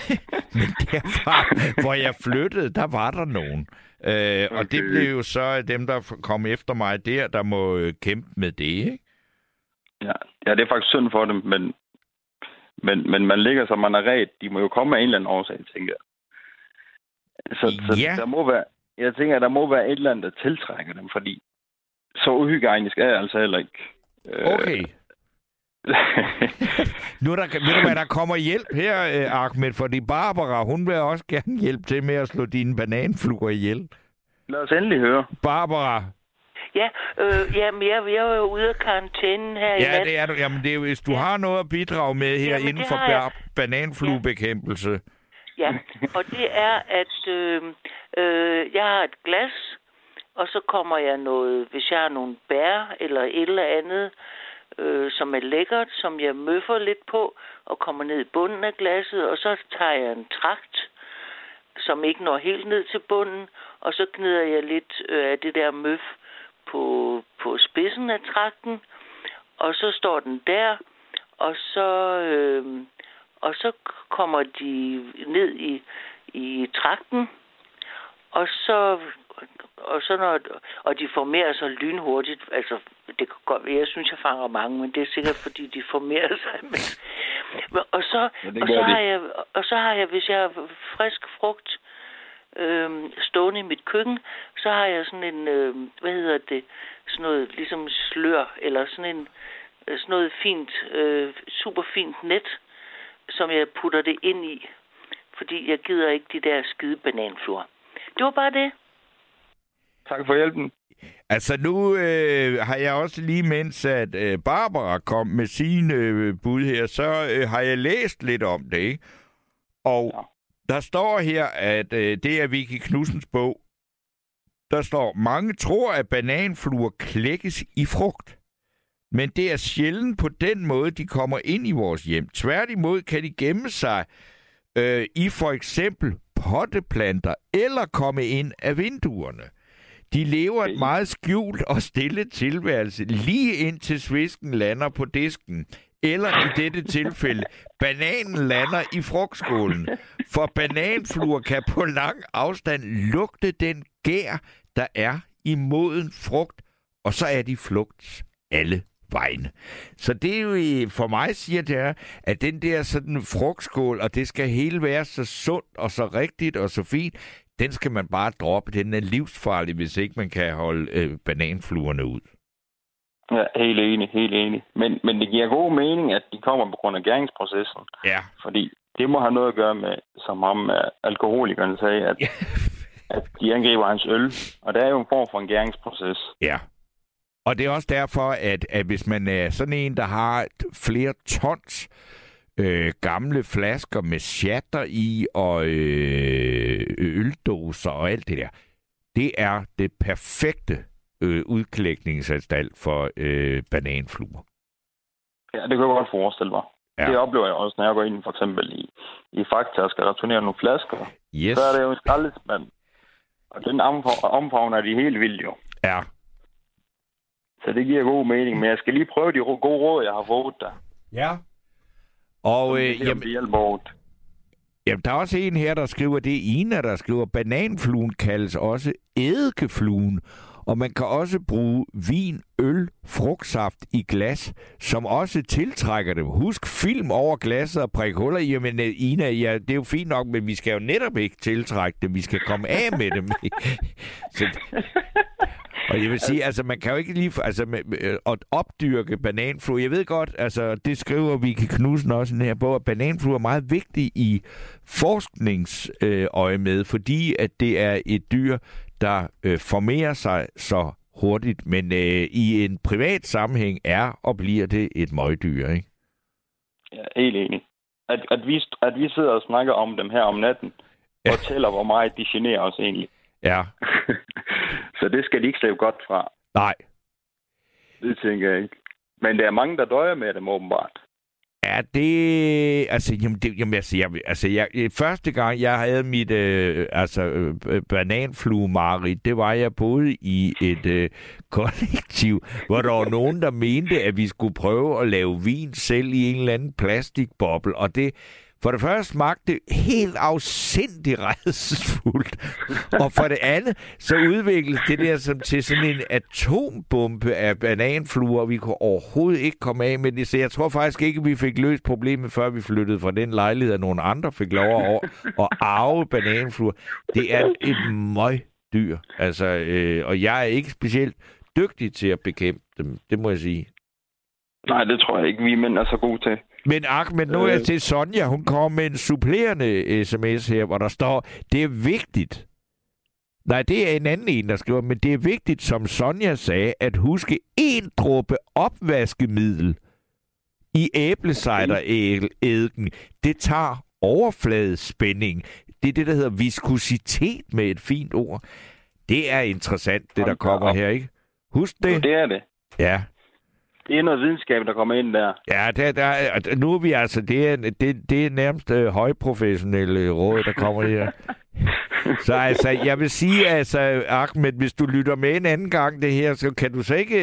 men derfra, hvor jeg flyttede, der var der nogen. Øh, okay. Og det blev jo så dem, der kom efter mig der, der må øh, kæmpe med det, ikke? Ja, ja det er faktisk synd for dem, men, men, men man ligger som man er ret. De må jo komme af en eller anden årsag, tænker jeg. Så, så Ja. der må være, jeg tænker, at der må være et eller andet, der tiltrækker dem, fordi så uhygiejnisk er jeg altså heller ikke. Øh, Okay. Nu er der, ved du hvad, der kommer hjælp her, øh, Ahmed, fordi Barbara, hun vil også gerne hjælpe til med at slå dine bananfluer ihjel. Lad os endelig høre. Barbara, Ja, øh, jamen, jeg, jeg er jo ude af karantænen her i ja, det er du. Jamen, det er, hvis du har noget at bidrage med her Jamen, inden for ba- bananfluebekæmpelse. Ja, og det er, at øh, øh, jeg har et glas og så kommer jeg noget, hvis jeg har nogle bær eller et eller andet, øh, som er lækkert, som jeg møffer lidt på, og kommer ned i bunden af glasset, og så tager jeg en trakt, som ikke når helt ned til bunden, og så gnider jeg lidt øh, af det der møf på, på spidsen af trakten, og så står den der, og så, øh, og så kommer de ned i, i trakten, og så og så når, og de formerer sig lynhurtigt. Altså, det kan godt jeg synes, jeg fanger mange, men det er sikkert, fordi de formerer sig. Men, og så, Ja, og så de. har jeg, og så har jeg, hvis jeg har frisk frugt øh, stående i mit køkken, så har jeg sådan en, øh, hvad hedder det, sådan noget ligesom slør, eller sådan en, øh, sådan noget fint, øh, super fint net, som jeg putter det ind i, fordi jeg gider ikke de der skide bananfluer. Det var bare det. Tak for hjælpen. Altså nu øh, har jeg også lige, mens at øh, Barbara kom med sine øh, bud her, så øh, har jeg læst lidt om det, ikke? Og ja. Der står her, at øh, det er Vicky Knudsens bog. Der står, mange tror, at bananfluer klækkes i frugt. Men det er sjældent på den måde, de kommer ind i vores hjem. Tværtimod kan de gemme sig øh, i for eksempel potteplanter eller komme ind af vinduerne. De lever et meget skjult og stille tilværelse, lige indtil svisken lander på disken. Eller i dette tilfælde, bananen lander i frugtskålen. For bananfluer kan på lang afstand lugte den gær, der er i moden frugt, og så er de flugt alle vejen. Så det er jo for mig siger det er, at den der sådan frugtskål, og det skal hele være så sundt og så rigtigt og så fint, den skal man bare droppe. Den er livsfarlig, hvis ikke man kan holde øh, bananfluerne ud. Ja, helt enig, helt enig. Men, men det giver god mening, at de kommer på grund af gæringsprocessen. Ja. Fordi det må have noget at gøre med, som ham øh, alkoholikeren sagde, at, at de angriber hans øl. Og der er jo en form for en gæringsproces. Ja. Og det er også derfor, at, at hvis man er sådan en, der har flere tons øh, gamle flasker med shatter i og øh, øldåser og alt det der, det er det perfekte øh, udklækningsanstalt for øh, bananfluer. Ja, det kan jeg godt forestille mig. Ja. Det oplever jeg også, når jeg går ind for eksempel i, i Fakta og skal returnere nogle flasker. Yes. Så er det jo en skraldespand. Og den omfa- omfavner de helt vildt jo. Ja. Så det giver god mening. Men jeg skal lige prøve de gode råd, jeg har fået der. Ja. Og Øh, jamen, jamen, det hjælper jamen, der er også en her, der skriver, det er Ina, der skriver, bananfluen kaldes også eddikefluen, og man kan også bruge vin, øl, frugtsaft i glas, som også tiltrækker dem. Husk film over glasset og prik huller. i. Jamen, øh, Ina, ja, det er jo fint nok, men vi skal jo netop ikke tiltrække dem. Vi skal komme af med dem. Så, og jeg vil sige, altså man kan jo ikke lige altså, med, øh, at opdyrke bananfluer. Jeg ved godt, altså det skriver Vicky Knudsen også her på, at bananfluer er meget vigtig i forskningsøje med, fordi at det er et dyr, der øh, formerer sig så hurtigt, men øh, i en privat sammenhæng er og bliver det et møgdyr, ikke? Ja, helt enig. At, at, vi, at vi sidder og snakker om dem her om natten, Ja. ja. fortæller, hvor meget de generer os egentlig. Ja, Så det skal de ikke slæve godt fra. nej. Det tænker jeg ikke. Men der er mange, der døjer med dem åbenbart. Ja, det... Altså, jamen, det, jamen, altså, jeg, altså jeg, øh, første gang, jeg havde mit øh, altså, øh, bananflue det var, jeg boede i et øh, kollektiv, hvor der var nogen, der mente, at vi skulle prøve at lave vin selv i en eller anden plastikboble, og det... For det første smagte det helt afsindig redselsfuldt. Og for det andet, så udviklede det der som til sådan en atombombe af bananfluer, og vi kunne overhovedet ikke komme af med det. Så jeg tror faktisk ikke, at vi fik løst problemet, før vi flyttede fra den lejlighed, at nogle andre fik lov at, at arve bananfluer. Det er et møgdyr. Altså, øh, og jeg er ikke specielt dygtig til at bekæmpe dem, det må jeg sige. Nej, det tror jeg ikke, vi mænd er så gode til. Men Ahmed, nu er jeg Øh. til Sonja. Hun kommer med en supplerende sms her, hvor der står, det er vigtigt. Nej, det er en anden en, der skriver, men det er vigtigt, som Sonja sagde, at huske en dråbe opvaskemiddel i æbleciderædken. Det tager overfladespænding. Det er det, der hedder viskositet med et fint ord. Det er interessant, det der kommer her, ikke? Husk det. Det er det. Ja. Det er noget videnskab, der kommer ind der. Ja, der, der, er- nu er vi altså, det er, det, det er nærmest øh, højprofessionelle råd, der kommer her. Så altså, jeg vil sige, altså, Ahmed, hvis du lytter med en anden gang det her, så kan du så ikke,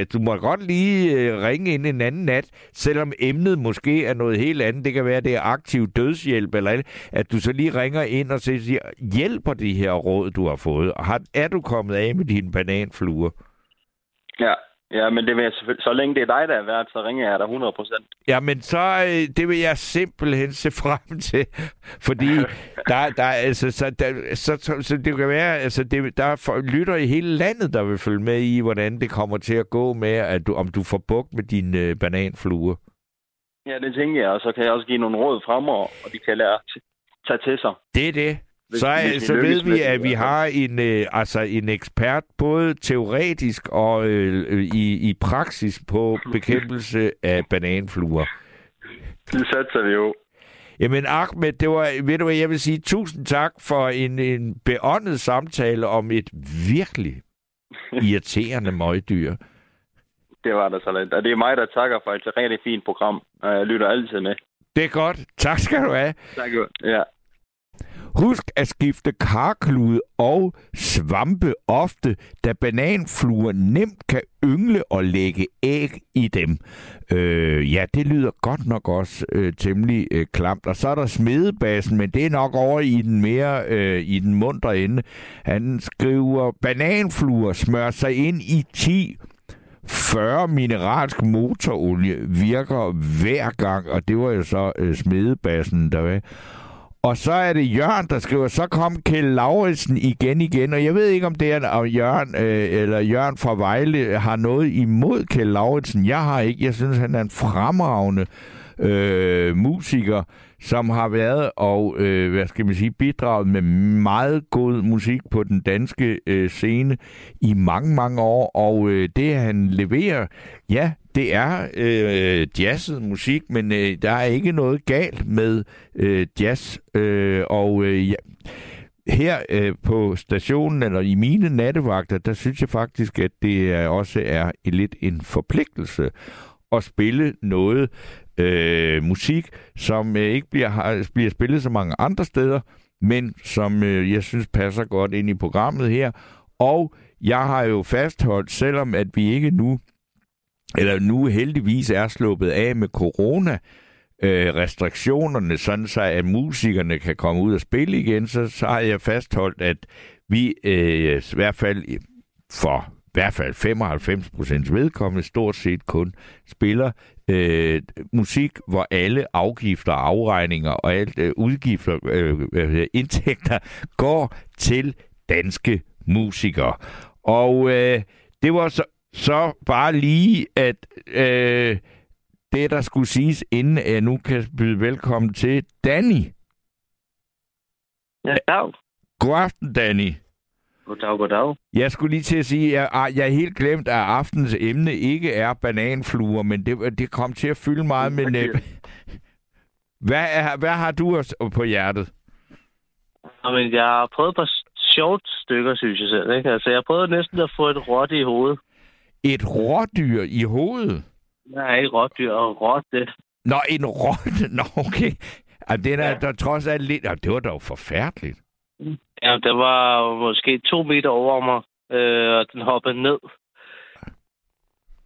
øh, du må godt lige øh, ringe ind en anden nat, selvom emnet måske er noget helt andet. Det kan være, det er aktiv dødshjælp eller andet, at du så lige ringer ind og siger, hjælper de her råd, du har fået? Har, er du kommet af med dine bananfluer? Ja. Ja, men det vil jeg selvfølgelig... Så længe det er dig, der er værd, så ringer jeg dig 100 procent. Ja, men så øh, det vil jeg simpelthen se frem til, fordi der, der altså så, der, så, så, så det kan være, altså det, der er for, lytter i hele landet, der vil følge med i, hvordan det kommer til at gå med, at du, om du får bugt med dine øh, bananfluer. Ja, det tænker jeg, og så kan jeg også give nogle råd fremover, og de kan lære at tage til sig. Det er det. Hvis- Så, hvis øh, så ved vi, at vi har en, øh, altså en ekspert, både teoretisk og øh, øh, i, i praksis på bekæmpelse af bananfluer. Det satser vi jo. Jamen Ahmed, det var, ved du hvad, jeg vil sige tusind tak for en, en beåndet samtale om et virkelig irriterende møgdyr. Det var der så lidt. Og det er mig, der takker for et rigtig fint program, og jeg lytter altid med. Det er godt. Tak skal du have. Tak. Ja. Husk at skifte karklude og svampe ofte, da bananfluer nemt kan yngle og lægge æg i dem. Øh, ja, det lyder godt nok også øh, temmelig øh, klamt. Og så er der smedebassen, men det er nok over i den mere øh, i den mundre ende. Han skriver, bananfluer smør sig ind i 10 40 mineralsk motorolie virker hver gang, og det var jo så øh, smedebassen, der var. Og så er det Jørgen, der skriver, så kom Kjell Lauritsen igen igen, og jeg ved ikke, om det er om Jørgen, øh, eller Jørgen fra Vejle har noget imod Kjell Lauritsen. Jeg har ikke. Jeg synes, han er en fremragende øh, musiker, som har været og, øh, hvad skal man sige, bidraget med meget god musik på den danske øh, scene i mange, mange år, og øh, det han leverer, ja, det er øh, jazzet musik, men øh, der er ikke noget galt med øh, jazz, øh, og øh, ja, her øh, på stationen, eller i mine nattevagter, der synes jeg faktisk, at det er, også er lidt en forpligtelse at spille noget øh, musik, som øh, ikke bliver, har, bliver spillet så mange andre steder, men som øh, jeg synes passer godt ind i programmet her. Og jeg har jo fastholdt, selvom at vi ikke nu, eller nu heldigvis er sluppet af med corona, øh, restriktionerne, sådan så at musikerne kan komme ud og spille igen, så, så har jeg fastholdt, at vi øh, i hvert fald for i hvert fald 95 procents vedkommende stort set kun spiller øh, musik, hvor alle afgifter, afregninger og alt øh, udgifter, øh, øh, indtægter går til danske musikere. Og øh, det var så, så bare lige, at øh, det, der skulle siges, inden jeg nu kan byde velkommen til Danny. Ja, dag. God aften, Danny. Goddag, goddag. Jeg skulle lige til at sige, at jeg, jeg er helt glemt, at aftens emne ikke er bananfluer, men det, det kom til at fylde meget. Men hvad, er, hvad har du på hjertet? Jamen, jeg har prøvet et par sjovt stykker, synes jeg selv. Ikke? Altså, jeg prøvet næsten at få et rotte i hovedet. Et rådyr i hovedet? Nej, ikke rådyr, og rotte. Nå, en rotte? Nå, okay. Ja, den er ja. der trods alt lidt... Ja, det var dog forfærdeligt. Ja, det var måske to meter over mig, øh, og den hoppede ned.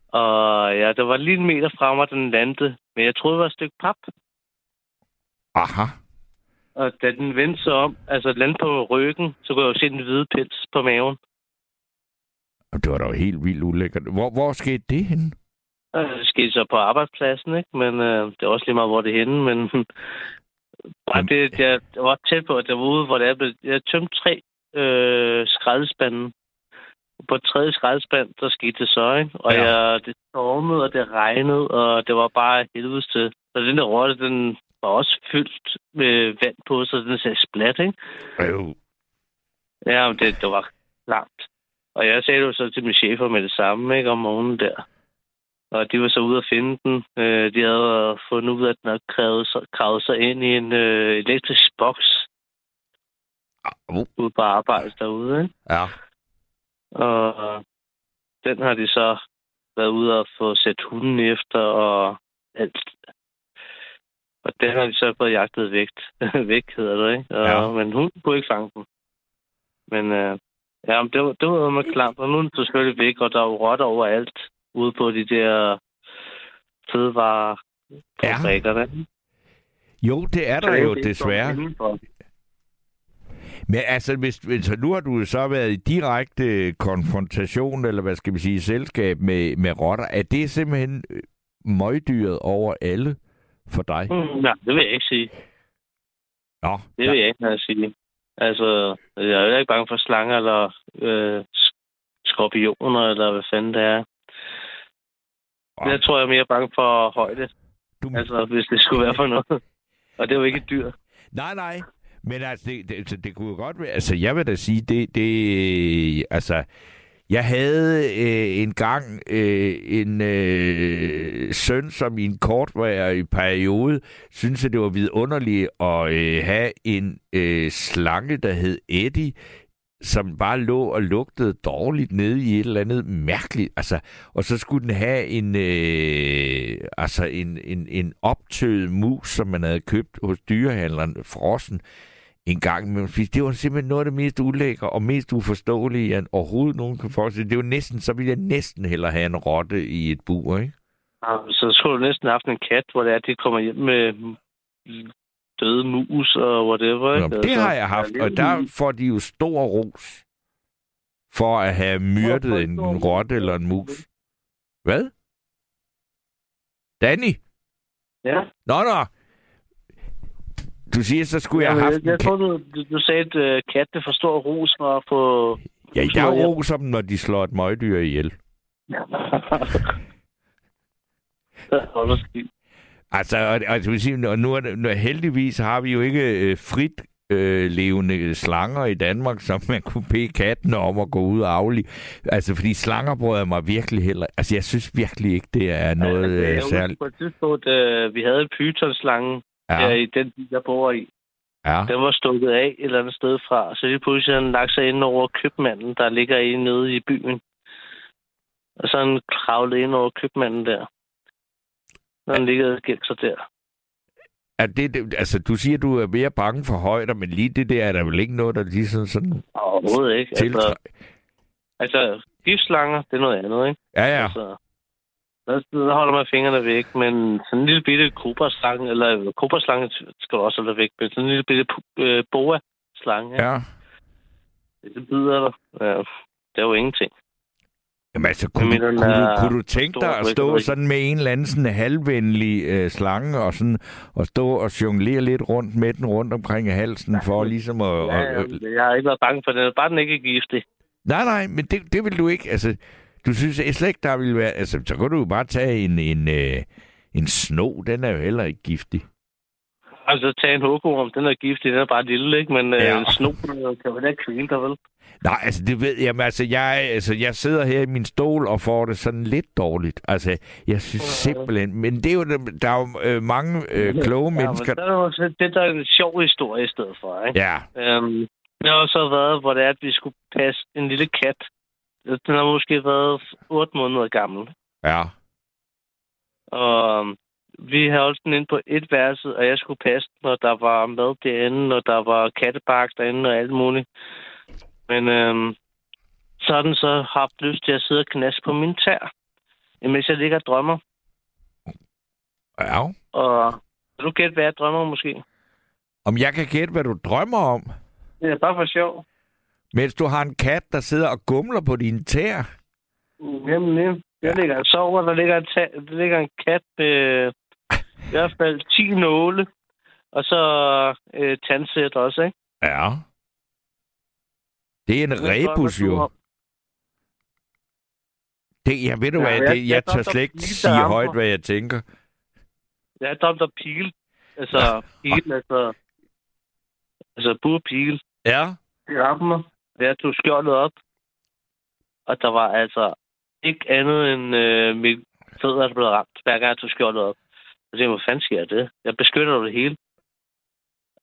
Og ja, det var lige en meter fra mig, den landede. Men jeg troede, det var et stykke pap. Aha. Og da den vendte sig om, altså landede på ryggen, så kunne jeg jo se den hvide pels på maven. Det var dog helt vildt ulækkert. Hvor, hvor skete det henne? Øh, Det skete så på arbejdspladsen, ikke? Men øh, det er også lige meget, hvor det er henne. Men bare det, jeg var tæt på, at jeg var ude, hvor det er blevet... Jeg tømte tre øh, skraldespande. På tredje skraldespand, der skete det så, ikke? Og Ja. jeg, det stormede, og det regnede, og det var bare helvedes til. Så den der rotte, den var også fyldt med vand på, så den sagde splat, ikke? Øh, Ja, men det, det var langt. Og jeg sagde det jo så til min chefer med det samme, ikke, om morgenen der. Og de var så ude at finde den. Øh, de havde fundet ud af, at den havde krævet sig, kravet sig ind i en øh, elektrisk boks uh, ude på arbejde derude. Ikke? ja. Og den har de så været ude og få sat hunden efter og alt. Og den har de så fået jagtet væk, væk hedder det, ikke? Og, Ja. Men hun kunne ikke fange den. Men øh, ja, men det var, det var med klamt, og nu er den selvfølgelig væk, og der er jo rotter overalt ude på de der fødevarer. Ja. Jo, det er der jo desværre. Men altså, hvis, hvis, nu har du så været i direkte konfrontation, eller hvad skal vi sige, selskab med, med rotter. Er det simpelthen øh, møgdyret over alle for dig? Mm, nej, det vil jeg ikke sige. Nå, Det vil jeg ikke have sige. Altså, jeg er jo ikke bange for slanger eller øh, skorpioner, eller hvad fanden det er. Wow. Jeg tror, jeg er mere bange for højde. Du- Altså, hvis det skulle være for noget. Og det er jo ikke et dyr. Nej, nej. Men altså, det, det, altså, det kunne jo godt være... Altså, jeg vil da sige, det... det altså, jeg havde øh, en gang øh, en øh, søn, som i en kortvarig periode synes at det var vidunderligt at øh, have en øh, slange, der hed Eddie, som bare lå og lugtede dårligt nede i et eller andet mærkeligt. Altså, og så skulle den have en, øh, altså en, en, en optøet mus, som man havde købt hos dyrehandleren Frossen en gang. Men det var simpelthen noget af det mest ulækre og mest uforståelige, jeg overhovedet nogen kan forestille. Det var næsten, så ville jeg næsten hellere have en rotte i et bur, ikke? Ja, Så skulle du næsten have haft en kat, hvor det er, de kommer hjem med døde mus og whatever. Nå, Ikke? det Altså, har jeg haft, og der får de jo stor ros for at have myrdet en, rotte eller en mus. Hvad? Danny? Ja. Nå, nå. Du siger, så skulle jeg Jamen, have jeg, haft en jeg tror, du, du, sagde, at uh, katte får stor ros at få... Ja, jeg roser dem, når de slår et møgdyr ihjel. Da skidt. Altså, og, og, og nu er det, nu, heldigvis har vi jo ikke øh, frit øh, levende slanger i Danmark, som man kunne bede katten om at gå ud og aflive. Altså, fordi slanger jeg mig virkelig heller. Altså, jeg synes virkelig ikke, det er noget øh, husker særligt. På et tidspunkt, uh, vi havde en pythonslange ja. Ja, i den by, jeg bor i. ja. Den var stukket af et eller andet sted fra, så lige pludselig havde den lagt sig ind over købmanden, der ligger inde nede i byen. Og så har den kravlet ind over købmanden der. Når den ligger og gemt sig der. Er det, det, altså, du siger, du er mere bange for højder, men lige det der er der vel ikke noget, der lige sådan, sådan Overhovedet ikke. Altså, tiltræ... altså, giftslanger, det er noget andet, ikke? Ja, ja. Altså, der, der holder man fingrene væk, men sådan en lille bitte kobraslange, eller kobraslange skal også holde væk, men sådan en lille bitte øh, boa-slange, ja. Ja. det bider dig. Ja, det er jo ingenting. Jamen altså, kunne, Jeg du, mener, kunne, du, kunne du tænke dig at stå sådan med en eller anden sådan halvvenlig øh, slange, og sådan og stå og jonglere lidt rundt med den rundt omkring halsen, for ligesom at... Ja, og, ja, jeg har ikke været bange for det. Bare den ikke er giftig. nej, nej, men det, det vil du ikke. Altså, du synes jeg slet ikke, der vil være... Altså, så kan du jo bare tage en, en, øh, en sno, den er jo heller ikke giftig. Altså, tage en hukkorm, den er giftig, den er bare lille, ikke? Men Ja. ja. en sno øh, kan vel ikke kvæle dig, vel? Nej, altså det ved jeg, men altså jeg, altså jeg sidder her i min stol og får det sådan lidt dårligt. Altså jeg synes simpelthen, men det er jo, der er jo øh, mange øh, kloge Ja, mennesker. men der er jo det, der er en sjov historie i stedet for, ikke? Ja, Øhm, det har også været, hvor det er, at vi skulle passe en lille kat. Den har måske været 8 måneder gammel. ja, Og øhm, vi havde holdt den inde på et værelse, og jeg skulle passe den, og der var mad derinde, og der var kattebark derinde og alt muligt. Men øhm, så har den så haft lyst til at sidde og knaske på min tær, mens jeg ligger og drømmer. ja. Og kan du gætte, hvad jeg drømmer måske? Om jeg kan gætte, hvad du drømmer om, Det er bare for sjov. mens du har en kat, der sidder og gumler på dine tæer. Jamen. Jeg ligger og sover, der ligger en, ta- der ligger en kat med i hvert fald 10 nåle, og så øh, tandsæt også, ikke? Ja. Det er en rebus jo. Det, jeg ved du Ja, hvad, jeg- det, jeg jeg tør slet ikke sige højt, hvad jeg tænker. Jeg har drømt om pil. Altså, pil, altså... Altså, burpil. Ja. Det ramte mig. Jeg tog skjoldet op. Og der var altså ikke andet end øh, mit fødder, der blev ramt, hver gang jeg tog skjoldet op. Og det hvor fanden sker det? Jeg beskytter det hele.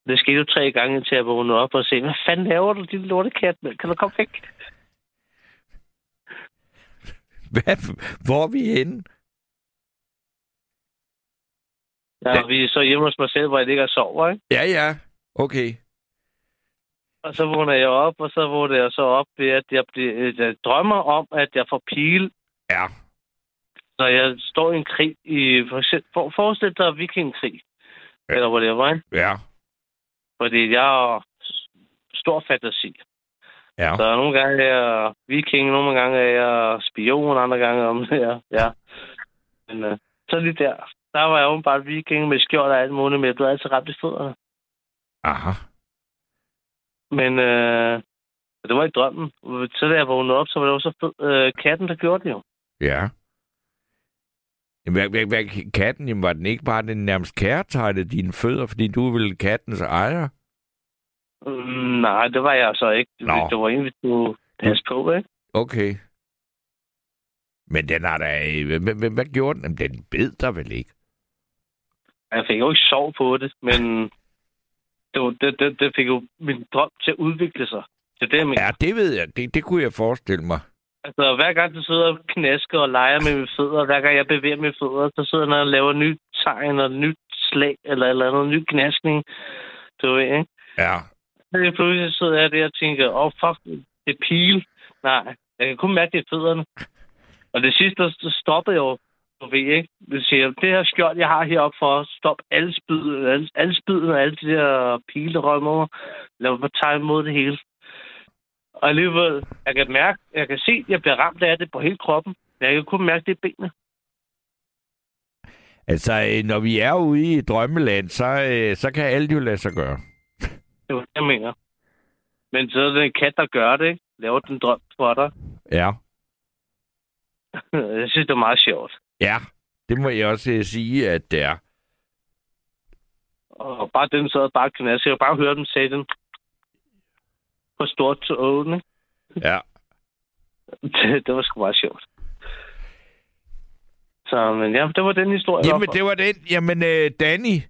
Det skete jo tre gange, til jeg vågnede op og se, hvad fanden laver du, din lortekat? Kan du komme væk? Hvad, hvor er vi henne? Ja, vi er så hjemme hos mig selv, hvor jeg ligger og sover, ikke? Ja, ja. Okay. Og så vågner jeg op, og så vågner jeg så op ved, at jeg, bliver, jeg drømmer om, at jeg får pile, Ja. når jeg står i en krig. I, for eksempel, for, forestil dig vikingkrig. Ja. Ja. Eller whatever, ikke? Ja. Fordi jeg har stor fantasi. Ja. Så nogle gange er jeg viking, nogle gange er jeg spion, andre gange om det er, ja. Men øh, så lige der, der var jeg åbenbart viking med skjold og alt muligt, men jeg blev altid ramt i fødderne. Aha. Men øh, det var ikke drømmen. Så da jeg vågnede op, så var det jo så fed, øh, katten, der gjorde det jo. Ja. Jamen, Hvad, hvad, hvad, katten, jamen, var den ikke bare den nærmest kærtegnede dine fødder, fordi du vel kattens ejer? Mm, nej, det var jeg så ikke. Nå. Det var en, vi skulle passe på, ikke? Okay. Men den har da... Hvad, hvad, hvad gjorde den? Jamen, den bed dig vel ikke? Jeg fik jo ikke sov på det, men det, var, det, det, det fik jo min drøm til at udvikle sig. Det er det, jeg mener. Ja, det ved jeg. Det, det kunne jeg forestille mig. Altså, hver gang du sidder og knasker og leger med mine fødder, hver gang jeg bevæger mine fødder, så sidder jeg og laver nyt tegn og nyt slag eller eller andet, ny knaskning. Du ved, ikke? Ja. Så pludselig sidder jeg der og tænker, åh, oh, fuck, det er pil. Nej, jeg kan kun mærke det i fødderne. Og det sidste, der stoppede jeg jo, du ved, ikke? Det siger, det her skjold, jeg har heroppe for at stoppe alle spyd, alle, alle spyden og alle de der pile, der røg mod mig. Lad mig tage imod det hele. Og alligevel, jeg kan mærke, jeg kan se, at jeg bliver ramt af det på hele kroppen. Jeg kan kun mærke det i benene. Altså, øh, når vi er ude i drømmeland, så, øh, så kan alt jo lade sig gøre. Det var det, jeg mener. Men så er det en kat, der gør det, ikke? Laver den drøm for dig. Ja. Jeg synes, det er meget sjovt. Ja, det må jeg også øh, sige, at det er. Og bare den sad bare knas. Jeg kan bare høre dem sige den på stort tågen. Ja. Det, det var sgu meget sjovt. Så, men ja, det var den historie. Jamen, det var den. Jamen, øh, Danny,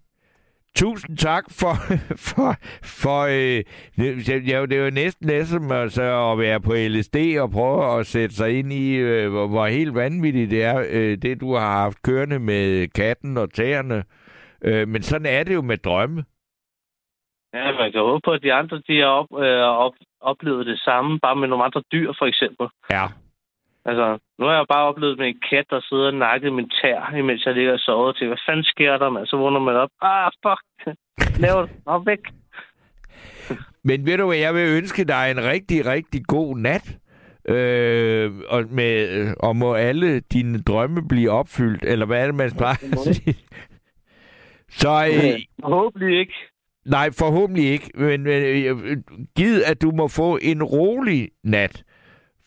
tusind tak for... for, for øh, det, ja, det jo næsten ligesom altså, at være på LSD og prøve at sætte sig ind i, øh, hvor, hvor helt vanvittigt det er, øh, det du har haft kørende med katten og tæerne. Øh, men sådan er det jo med drømme. Ja, man kan håbe på, at de andre de har op, øh, op, oplevet det samme, bare med nogle andre dyr, for eksempel. Ja. Altså, nu har jeg bare oplevet med en kat, der sidder og nakket min tær, imens jeg ligger og sover til. Hvad fanden sker der, mand? Så vågner man op. Ah, fuck. Lav det. Nå, væk. Men ved du hvad, jeg vil ønske dig en rigtig, rigtig god nat. Øh, og, med, og må alle dine drømme blive opfyldt, eller hvad er det, man plejer at sige? Så øh, Forhåbentlig ikke. Nej, forhåbentlig ikke, men, men øh, giv, at du må få en rolig nat.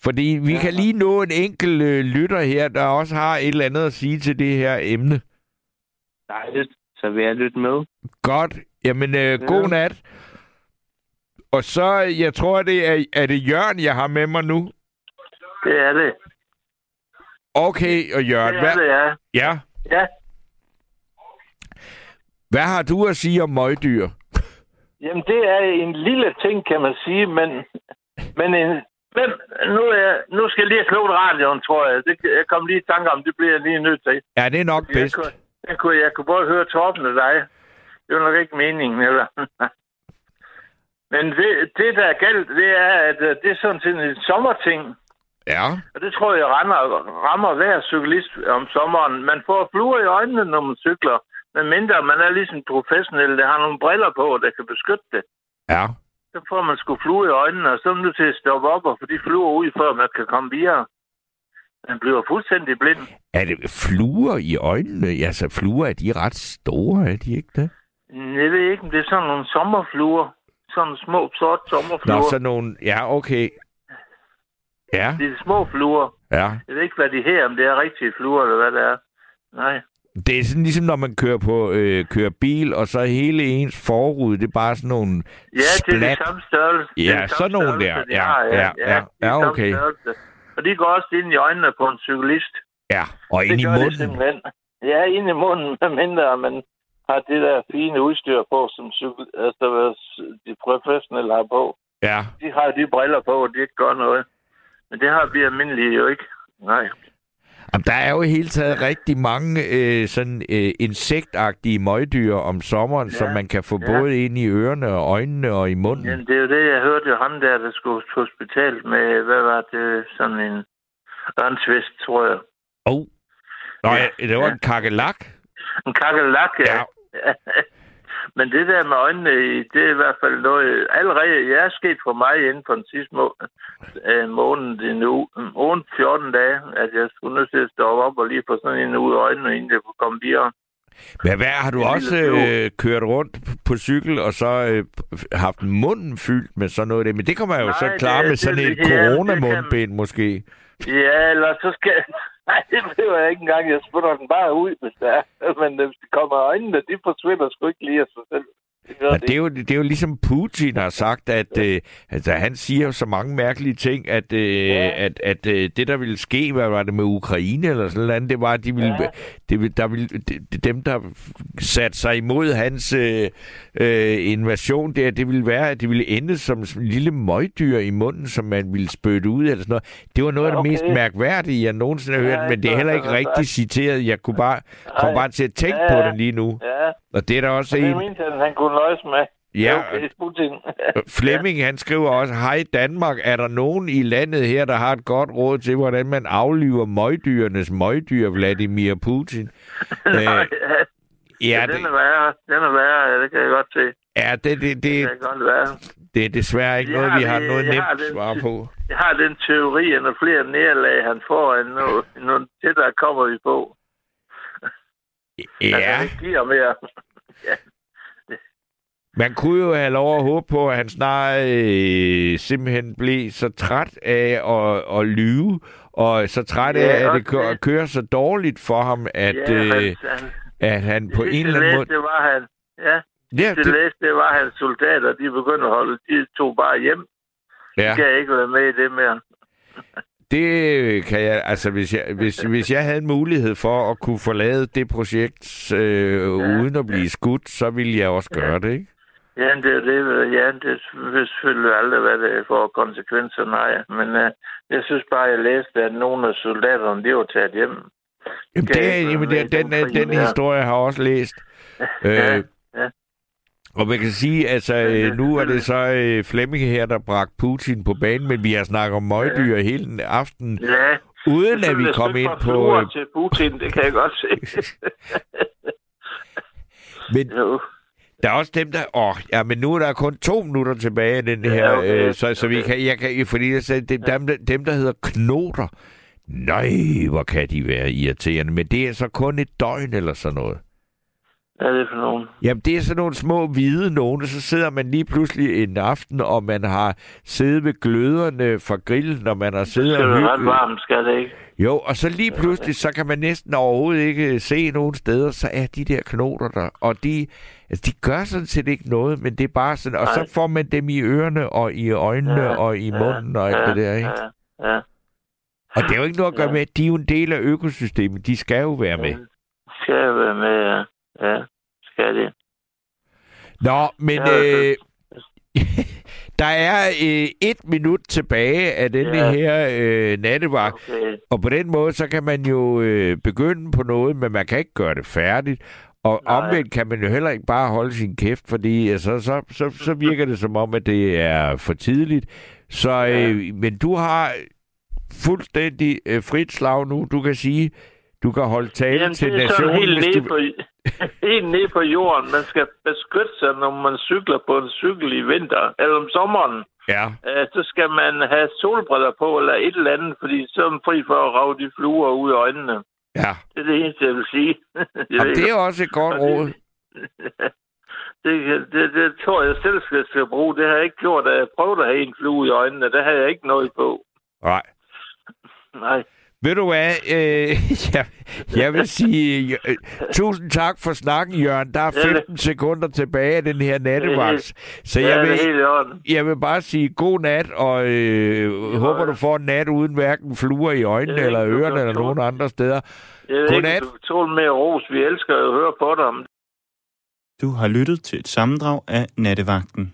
Fordi vi ja. kan lige nå en enkelt øh, lytter her, der også har et eller andet at sige til det her emne. Dejligt. Så vil jeg lytte med. Godt. Jamen, øh, god nat. Og så, jeg tror, det er, er det Jørgen, jeg har med mig nu. Det er det. Okay, og Jørgen, Det hvad, er det, ja. ja, Ja, hvad har du at sige om møgdyr? Jamen det er en lille ting, kan man sige, men, men en, hvem, nu, er, nu skal jeg lige have slået radioen, tror jeg. Det, jeg kom lige i tanke om, det bliver jeg lige nødt til. Ja, det er nok Jeg bedst. kunne, jeg, kunne, jeg kunne både høre Torben og dig. Det var nok ikke meningen, eller? Men det, det, der er galt, det er, at øh, det er sådan set en sommerting. Ja, Og det tror jeg rammer, rammer hver cyklist om sommeren. Man får fluer i øjnene, når man cykler. Men mindre man er ligesom professionel, der har nogle briller på, der kan beskytte det. ja. Så får man sgu flue i øjnene, og så er man nødt til at stoppe op og få de fluer ud, før man kan komme videre. Man bliver fuldstændig blind. Er det fluer i øjnene? Altså, fluer, er de ret store, er de ikke det? Jeg ved ikke, om det er sådan nogle sommerfluer. Sådan små, sorte sommerfluer. Nå, så nogle... Ja, okay. Ja, Det er små fluer. ja. Jeg ved ikke, hvad de her, om det er rigtige fluer, eller hvad det er. Nej. Det er sådan ligesom, når man kører på øh, kører bil, og så hele ens forrude, det er bare sådan nogle Ja, det er splat. det samme størrelse. Det er Ja, det sådan nogle der. de Ja, har, ja, ja, det er ja, samme okay. størrelse. Og de går også ind i øjnene på en cyklist. Ja, og ind det i gør de munden. simpelthen. Ja, ind i munden, medmindre man har det der fine udstyr på, som cykel, altså, de professionelle har på. Ja, De har de briller på, og de ikke gør noget. Men det har vi almindelige jo ikke. Nej. Jamen, der er jo i hele taget rigtig mange øh, sådan øh, insektagtige møgdyr om sommeren, ja. som man kan få Ja. både ind i ørerne og øjnene og i munden. Men det er jo det, jeg hørte jo ham der, der skulle på hospitalet med, hvad var det, sådan en ørnsvist, tror jeg. Oh. Nå, Ja. ja. det var Ja. en kakelak. En kakelak, ja. Ja. Men det der med øjnene, det er i hvert fald noget... Allerede, jeg er sket for mig inden for den sidste må, øh, måned, en uge, ugen 14 dage, at jeg skulle nødt til at stå op og lige få sådan en ud af øjnene, inden jeg kunne komme videre. Men hvad, har du også øh, kørt rundt på cykel og så øh, haft munden fyldt med sådan noget af det? Men det kan man jo Nej, så det- klare med det- sådan det- et ja, det kan- coronamundbind måske. Ja, eller så skal... Nej, det behøver jeg ikke engang. Jeg spytter den bare ud, hvis det er. Men øh, hvis det kommer øjnene, de forsvinder sgu ikke lige af sig selv. Det Men de det er, jo, det er jo ligesom Putin har sagt, at øh, altså, han siger så mange mærkelige ting, at, øh, Ja. at, at øh, det, der ville ske, hvad var det med Ukraine eller sådan noget, det var, at de ville, Ja. det, der ville, det, dem, der satte sig imod hans øh, øh, invasion der, det ville være, at det ville ende som en lille møgdyr i munden, som man ville spytte ud eller sådan noget. Det var noget af det Okay. mest mærkværdige, jeg nogensinde har Ja, hørt, men det er heller ikke rigtigt citeret. Jeg kunne bare, kom bare til at tænke Ja, på ja. det lige nu. Ja, Og det er der også og det en... mente han kunne nøjes med. Ja, Okay, Putin. Flemming, han skriver også, hej Danmark, er der nogen i landet her, der har et godt råd til, hvordan man afliver møgdyrenes møgdyr, Vladimir Putin? Nej, Øh, ja, ja, den det, er værre. Den er værre, ja, det kan jeg godt se. ja det, det, Det det, kan godt være. det er desværre ikke Jeg noget, har vi har det- noget jeg har nemt den- svar på. Jeg har den teori, at når flere nederlag han får, end nu, nu tættere kommer vi på. Ja, Han ikke giver mere. man kunne jo have lov at håbe på, at han snart øh, simpelthen blev så træt af at, at lyve, og så træt Ja, af, at det kører, det. kører så dårligt for ham, at, ja, øh, han, han, at han på en eller anden måde... Det var han. Ja, Ja, det, det, læste, det var hans soldater, de begyndte at holde, de tog bare hjem. ja. De kan ikke være med i det mere. Det kan jeg, altså hvis jeg, hvis, hvis jeg havde en mulighed for at kunne forlade det projekt øh, ja, uden at blive skudt, så ville jeg også gøre det, ikke? Ja, det er det. Ja, det vil selvfølgelig aldrig, hvad det får konsekvenser, nej. Men uh, jeg synes bare, jeg læste, at nogle af soldaterne, de var taget hjem. Jamen, det, ikke jamen det, den, den den, den historie har jeg også læst. Ja, Øh, ja. Og man kan sige, altså Ja, er øh, nu er det så øh, Flemming her, der bragte Putin på banen, men vi har snakket om møgdyr ja. hele aften, Ja, uden at vi kom ind er på... Øh, til Putin, det kan jeg godt se. men jo. Der er også dem, der... Åh, ja, men nu er der kun to minutter tilbage af den Ja, her, okay, øh, så, så vi okay. kan, jeg kan... Fordi jeg sagde, dem, dem, der- dem, der hedder knoter, nej, hvor kan de være irriterende, men det er så kun et døgn eller sådan noget. Hvad er det for nogen? Jamen, det er sådan nogle små hvide nogle, så sidder man lige pludselig en aften, og man har siddet ved gløderne fra grillen, og man har Det siddet skal og være ret varmt, skal det ikke? Jo, og så lige pludselig, så kan man næsten overhovedet ikke se nogen steder, så er de der knoter der, og de, altså, de gør sådan set ikke noget, men det er bare sådan, og Nej. så får man dem i ørerne, og i øjnene, Ja, og i munden, og alt det der, ikke? Ja, ja. Og det er jo ikke noget at gøre Ja. med, at de er jo en del af økosystemet, de skal jo være med. Skal jeg være med, ja. Ja, skal det. Nå, men Ja, øh, der er øh, et minut tilbage af denne Ja. her øh, nattevagt, Okay. og på den måde, så kan man jo øh, begynde på noget, men man kan ikke gøre det færdigt. Og Nej. omvendt kan man jo heller ikke bare holde sin kæft, fordi altså, så, så, så virker det som om, at det er for tidligt. Så, øh, men du har fuldstændig øh, frit slag nu. Du kan sige, du kan holde tale Jamen, til nationen, helt hvis nede, du... på, helt nede på jorden. Man skal beskytte sig, når man cykler på en cykel i vinter, eller om sommeren. Ja. Øh, så skal man have solbriller på, eller et eller andet, fordi så er man fri for at rave de fluer ud af øjnene. Ja. Det er det eneste, jeg vil sige. ved det er også et godt råd. det, det, det tror jeg selv skal, skal bruge. Det har jeg ikke gjort, da jeg prøvede at have en flue i øjnene. Det har jeg ikke noget på. Nej. Nej. Ved du hvad? Øh, jeg, jeg vil sige øh, tusind tak for snakken, Jørgen. Der er Ja, det- 15 sekunder tilbage af den her nattevagt. Så jeg vil, jeg vil bare sige god nat, og øh, håber, du får en nat uden hverken fluer i øjnene, eller ørerne, eller nogen andre steder. Du kan tåle mere ros. Vi elsker at høre på dig. Du har lyttet til et sammendrag af Nattevagten.